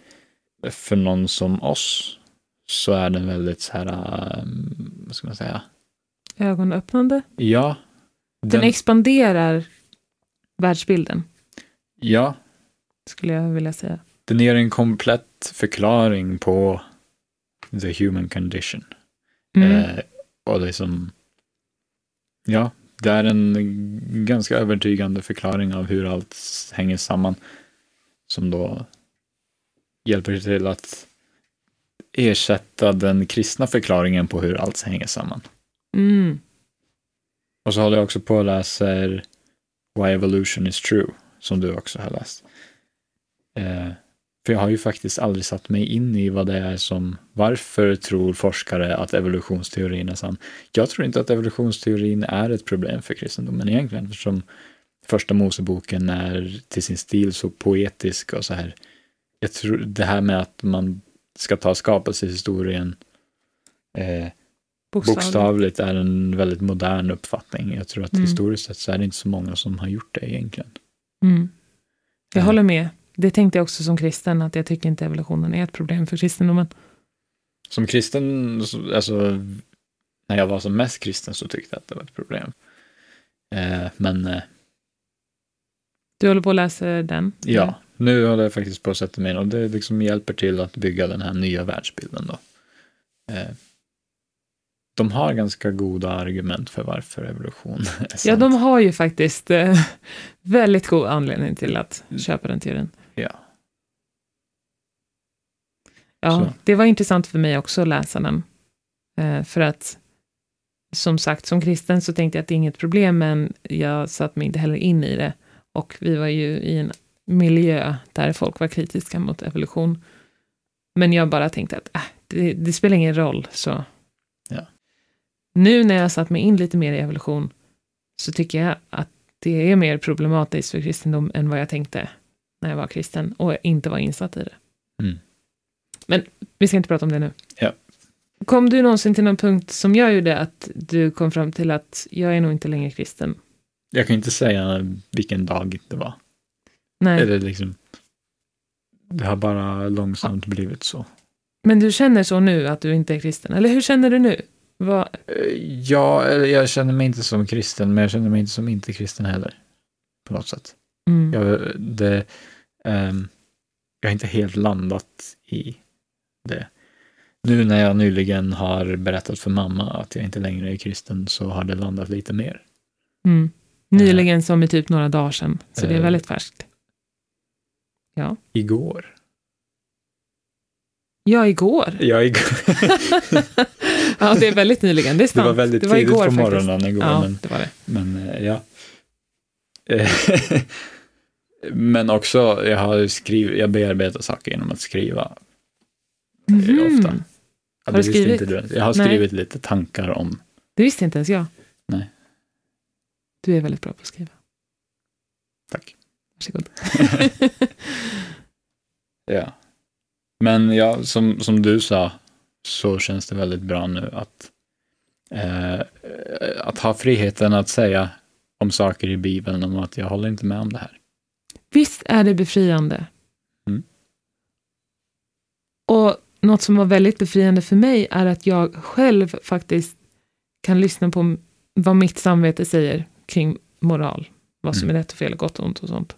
för någon som oss, så är den väldigt så här, um, vad ska man säga, Ögonöppnande. ja, Den, den, expanderar världsbilden, ja, skulle jag vilja säga. den ger en komplett förklaring på the human condition. Mm. Eh, och det är som, ja, det är en ganska övertygande förklaring av hur allt hänger samman. Som då hjälper till att ersätta den kristna förklaringen på hur allt hänger samman. Mm. Och så håller jag också på och läser Why Evolution is True, som du också har läst. Eh, för jag har ju faktiskt aldrig satt mig in i vad det är som, varför tror forskare att evolutionsteorin är sann? Jag tror inte att evolutionsteorin är ett problem för kristendomen egentligen, eftersom första Moseboken är till sin stil så poetisk och så här. Jag tror det här med att man ska ta skapelsehistorien eh, Bokstavligt. bokstavligt är en väldigt modern uppfattning. Jag tror att Mm. historiskt sett så är det inte så många som har gjort det egentligen. Mm. Jag Eh, håller med. Det tänkte jag också som kristen, att jag tycker inte evolutionen är ett problem för kristendomen. Som kristen, så- alltså när jag var som mest kristen så tyckte jag att det var ett problem. Eh, men eh, Du håller på att läsa den? ja, nu håller jag faktiskt på att sätta mig in och det liksom hjälper till att bygga den här nya världsbilden då. Eh, de har ganska goda argument för varför evolution är sant. Ja, de har ju faktiskt eh, väldigt god anledning till att köpa den teorin. Ja. Så. det var intressant för mig också att läsa den. Eh, för att, som sagt, som kristen så tänkte jag att det är inget problem, men jag satt mig inte heller in i det. Och vi var ju i en miljö där folk var kritiska mot evolution. Men jag bara tänkte att äh, det, det spelar ingen roll, så. Ja. Nu när jag satt mig in lite mer i evolution så tycker jag att det är mer problematiskt för kristendom än vad jag tänkte när jag var kristen och inte var insatt i det. Mm. Men vi ska inte prata om det nu. Ja. Kom du någonsin till någon punkt som jag gjorde att du kom fram till att jag är nog inte längre kristen? Jag kan inte säga vilken dag det var. Nej, Eller liksom, det har bara långsamt blivit så. men du känner så nu att du inte är kristen? Eller hur känner du nu? Vad, Eh, Ja, jag känner mig inte som kristen, men jag känner mig inte som inte kristen heller. På något sätt. mm, Jag, det, ehm, jag har inte helt landat i det. Nu när jag nyligen har berättat för mamma att jag inte längre är kristen så har det landat lite mer. mm. Nyligen som i typ några dagar sedan, så det är Eh. väldigt färskt. Igår. Ja, igår. Ja, igår. ja, det är väldigt nyligen, det är Det sant. var väldigt det var tidigt igår på faktiskt. morgonen igår. Ja, Men, det var det. men eh, ja. Eh, men också, jag har skrivit, jag bearbetar saker genom att skriva. Mhm. ofta. Ja, Har du skrivit? Du. Jag har Nej. skrivit lite tankar om, Det visste inte ens jag. Nej. Du är väldigt bra på att skriva. tack. Varsågod. Ja. Men ja, som, som du sa, så känns det väldigt bra nu att, eh, att ha friheten att säga om saker i Bibeln om att jag håller inte med om det här. Visst är det befriande? Mm. Och något som var väldigt befriande för mig är att jag själv faktiskt kan lyssna på vad mitt samvete säger kring moral. Vad som Mm. är rätt och fel, gott och ont och sånt.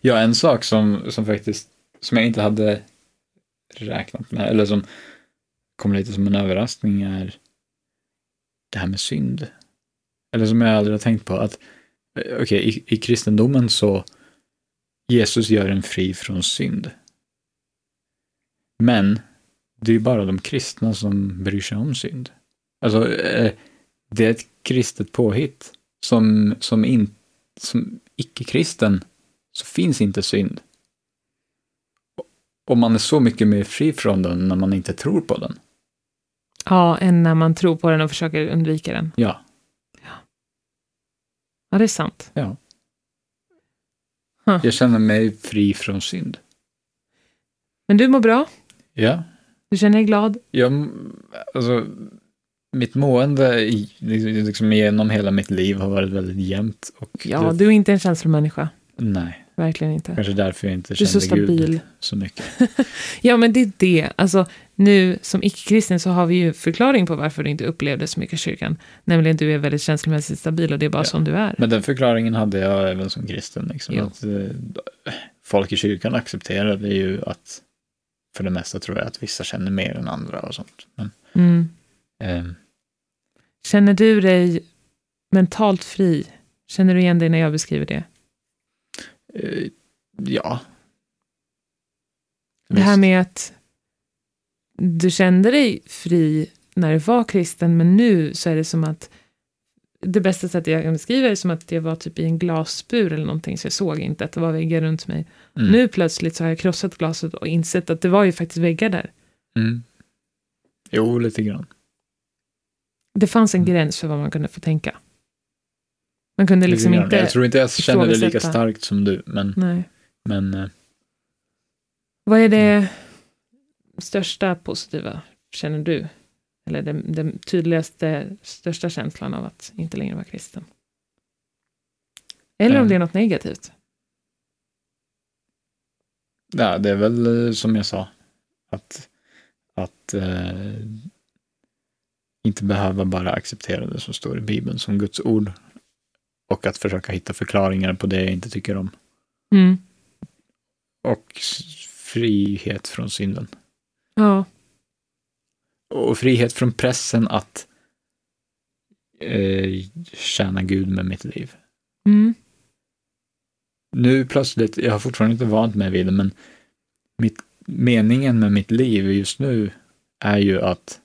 Ja, en sak som, som faktiskt, som jag inte hade räknat med, eller som kom lite som en överraskning är det här med synd. Eller som jag aldrig har tänkt på, att eh, okej, i, i kristendomen så Jesus gör en fri från synd. Men det är ju bara de kristna som bryr sig om synd. Alltså, eh, det är ett kristet påhitt. Som, som, in, som icke-kristen så finns inte synd. Och man är så mycket mer fri från den när man inte tror på den. Ja, än när man tror på den och försöker undvika den. Ja. Ja, det är sant. Ja. Huh. Jag känner mig fri från synd. Men du mår bra? Ja. Du känner dig glad? Jag, alltså, mitt mående i- liksom genom hela mitt liv har varit väldigt jämnt. Och Ja, det, du är inte en känslomänniska. Nej, Verkligen inte. kanske därför jag inte Du är så kände Gud så mycket. Ja, men det är det. Alltså, nu som icke-kristen så har vi ju förklaring på varför du inte upplevde så mycket kyrkan. Nämligen du är väldigt känslomässigt stabil och det är bara Ja. som du är. Men den förklaringen hade jag även som kristen. Liksom, Jo. att, eh, folk i kyrkan accepterade ju att, för det mesta tror jag, att vissa känner mer än andra och sånt. Men, Mm. eh, Känner du dig mentalt fri? Känner du igen dig när jag beskriver det? eh, ja. Det här med att du kände dig fri när du var kristen, men nu så är det som att det bästa sättet jag kan beskriva det är som att jag var typ i en glasbur eller någonting, så jag såg inte att det var väggar runt mig. Mm. Nu plötsligt så har jag krossat glaset och insett att det var ju faktiskt väggar där. Mm. Jo, lite grann. Det fanns en Mm. gräns för vad man kunde få tänka. Man kunde liksom grann. inte... Jag tror inte jag känner det lika starkt som du, men, Nej. men eh, Vad är det Mm. största positiva, känner du? Eller den, den tydligaste, största känslan av att inte längre vara kristen? Eller om Mm. det är något negativt? ja, det är väl eh, som jag sa, att, att eh, inte behöva bara acceptera det som står i Bibeln som Guds ord och att försöka hitta förklaringar på det jag inte tycker om. Mm. Och frihet från synden. Ja. Och frihet från pressen att eh, tjäna Gud med mitt liv. Mm. Nu plötsligt, jag har fortfarande inte vant mig vid det, men mitt, meningen med mitt liv just nu är ju att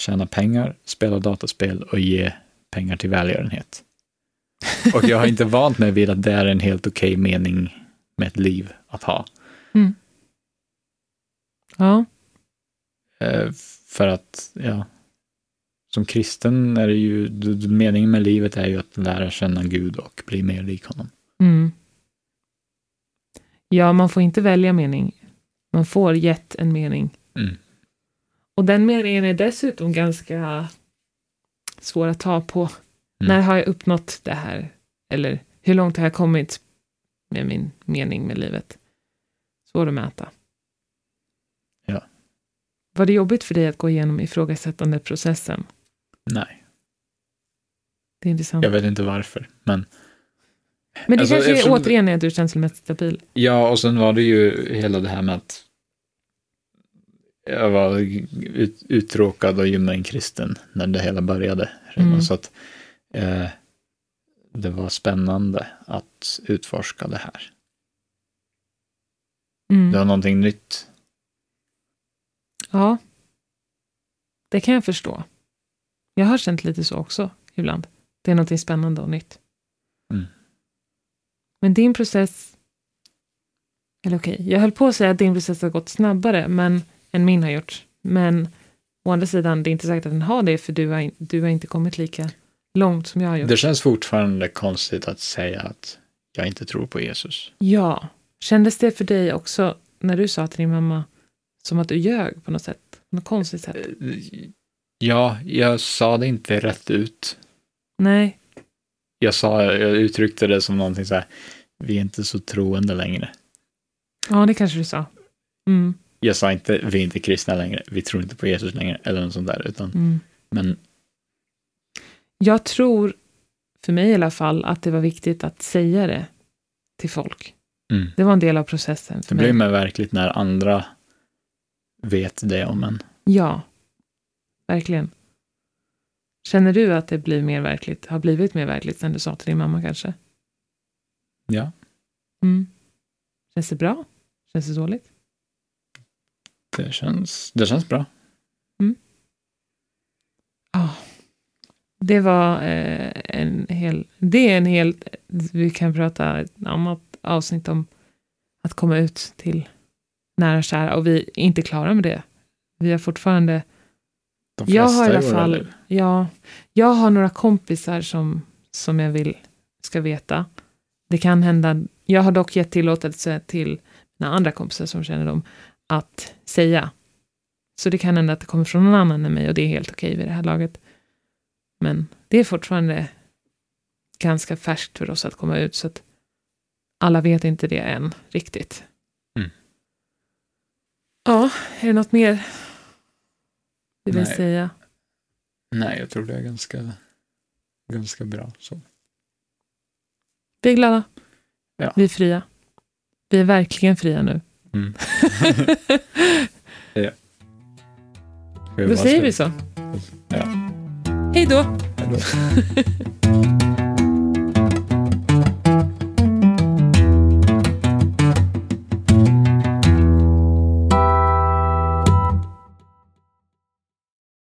tjäna pengar, spela dataspel och ge pengar till välgörenhet. Och jag har inte vant mig vid att det är en helt okej mening med ett liv att ha. Ja. För att, ja, som kristen är det ju, meningen med livet är ju att lära känna Gud och bli mer lik honom. Mm. Ja, man får inte välja mening. Man får gett en mening. Mm. Och den meningen är dessutom ganska svår att ta på. Mm. När har jag uppnått det här? Eller hur långt har jag kommit med min mening med livet? Svår att mäta. Var det jobbigt för dig att gå igenom ifrågasättande processen? Nej, Det är intressant. jag vet inte varför, men Men det alltså, kanske eftersom- återigen är att du är känslomässigt stabil. Ja, och sen var det ju hela det här med att jag var ut, uttråkad och ljummen kristen när det hela började. Mm. Så att eh, det var spännande att utforska det här. Mm. Det var någonting nytt. Ja. Det kan jag förstå. Jag har känt lite så också ibland. Det är något spännande och nytt. Mm. Men din process... Eller okej, jag höll på att säga att din process har gått snabbare men, än min har gjort. Men å andra sidan, det är inte säkert att den har det för du har, du har inte kommit lika långt som jag har gjort. Det känns fortfarande konstigt att säga att jag inte tror på Jesus. Ja. Kändes det för dig också när du sa till din mamma som att du ljög på något sätt? Något konstigt sätt? Eh, Ja, jag sa det inte rätt ut. Nej. Jag, sa, jag uttryckte det som någonting så här, vi är inte så troende längre. Ja, det kanske du sa. Mm. Jag sa inte, vi är inte kristna längre, vi tror inte på Jesus längre, eller något sånt där, utan, Mm. men Jag tror, för mig i alla fall, att det var viktigt att säga det till folk. mm, Det var en del av processen för det blir mig. mer verkligt när andra vet det om en. Ja, verkligen. Känner du att det blir mer verkligt, har blivit mer verkligt sen du sa till din mamma kanske? Ja, Mm. Känns det bra? Känns det dåligt? det känns, det känns bra. Ja. Det var eh, en hel... Det är en hel... Vi kan prata ett annat avsnitt om att komma ut till nära och kära och vi är inte klara med det. Vi har fortfarande... De Jag har i alla fall... Ja, jag har några kompisar som, som jag vill ska veta. Det kan hända... Jag har dock gett tillåtelse till mina andra kompisar som känner dem att säga. Så det kan hända att det kommer från någon annan än mig och det är helt okej vid det här laget. Men det är fortfarande ganska färskt för oss att komma ut så att alla vet inte det än riktigt. Ja, är det något mer du vill Nej. säga? Nej, jag tror det är ganska, ganska bra. Så. Vi är glada. Ja. Vi är fria. Vi är verkligen fria nu. Mm. ja. Då säger vi så. Ja. Hej då! Hej då.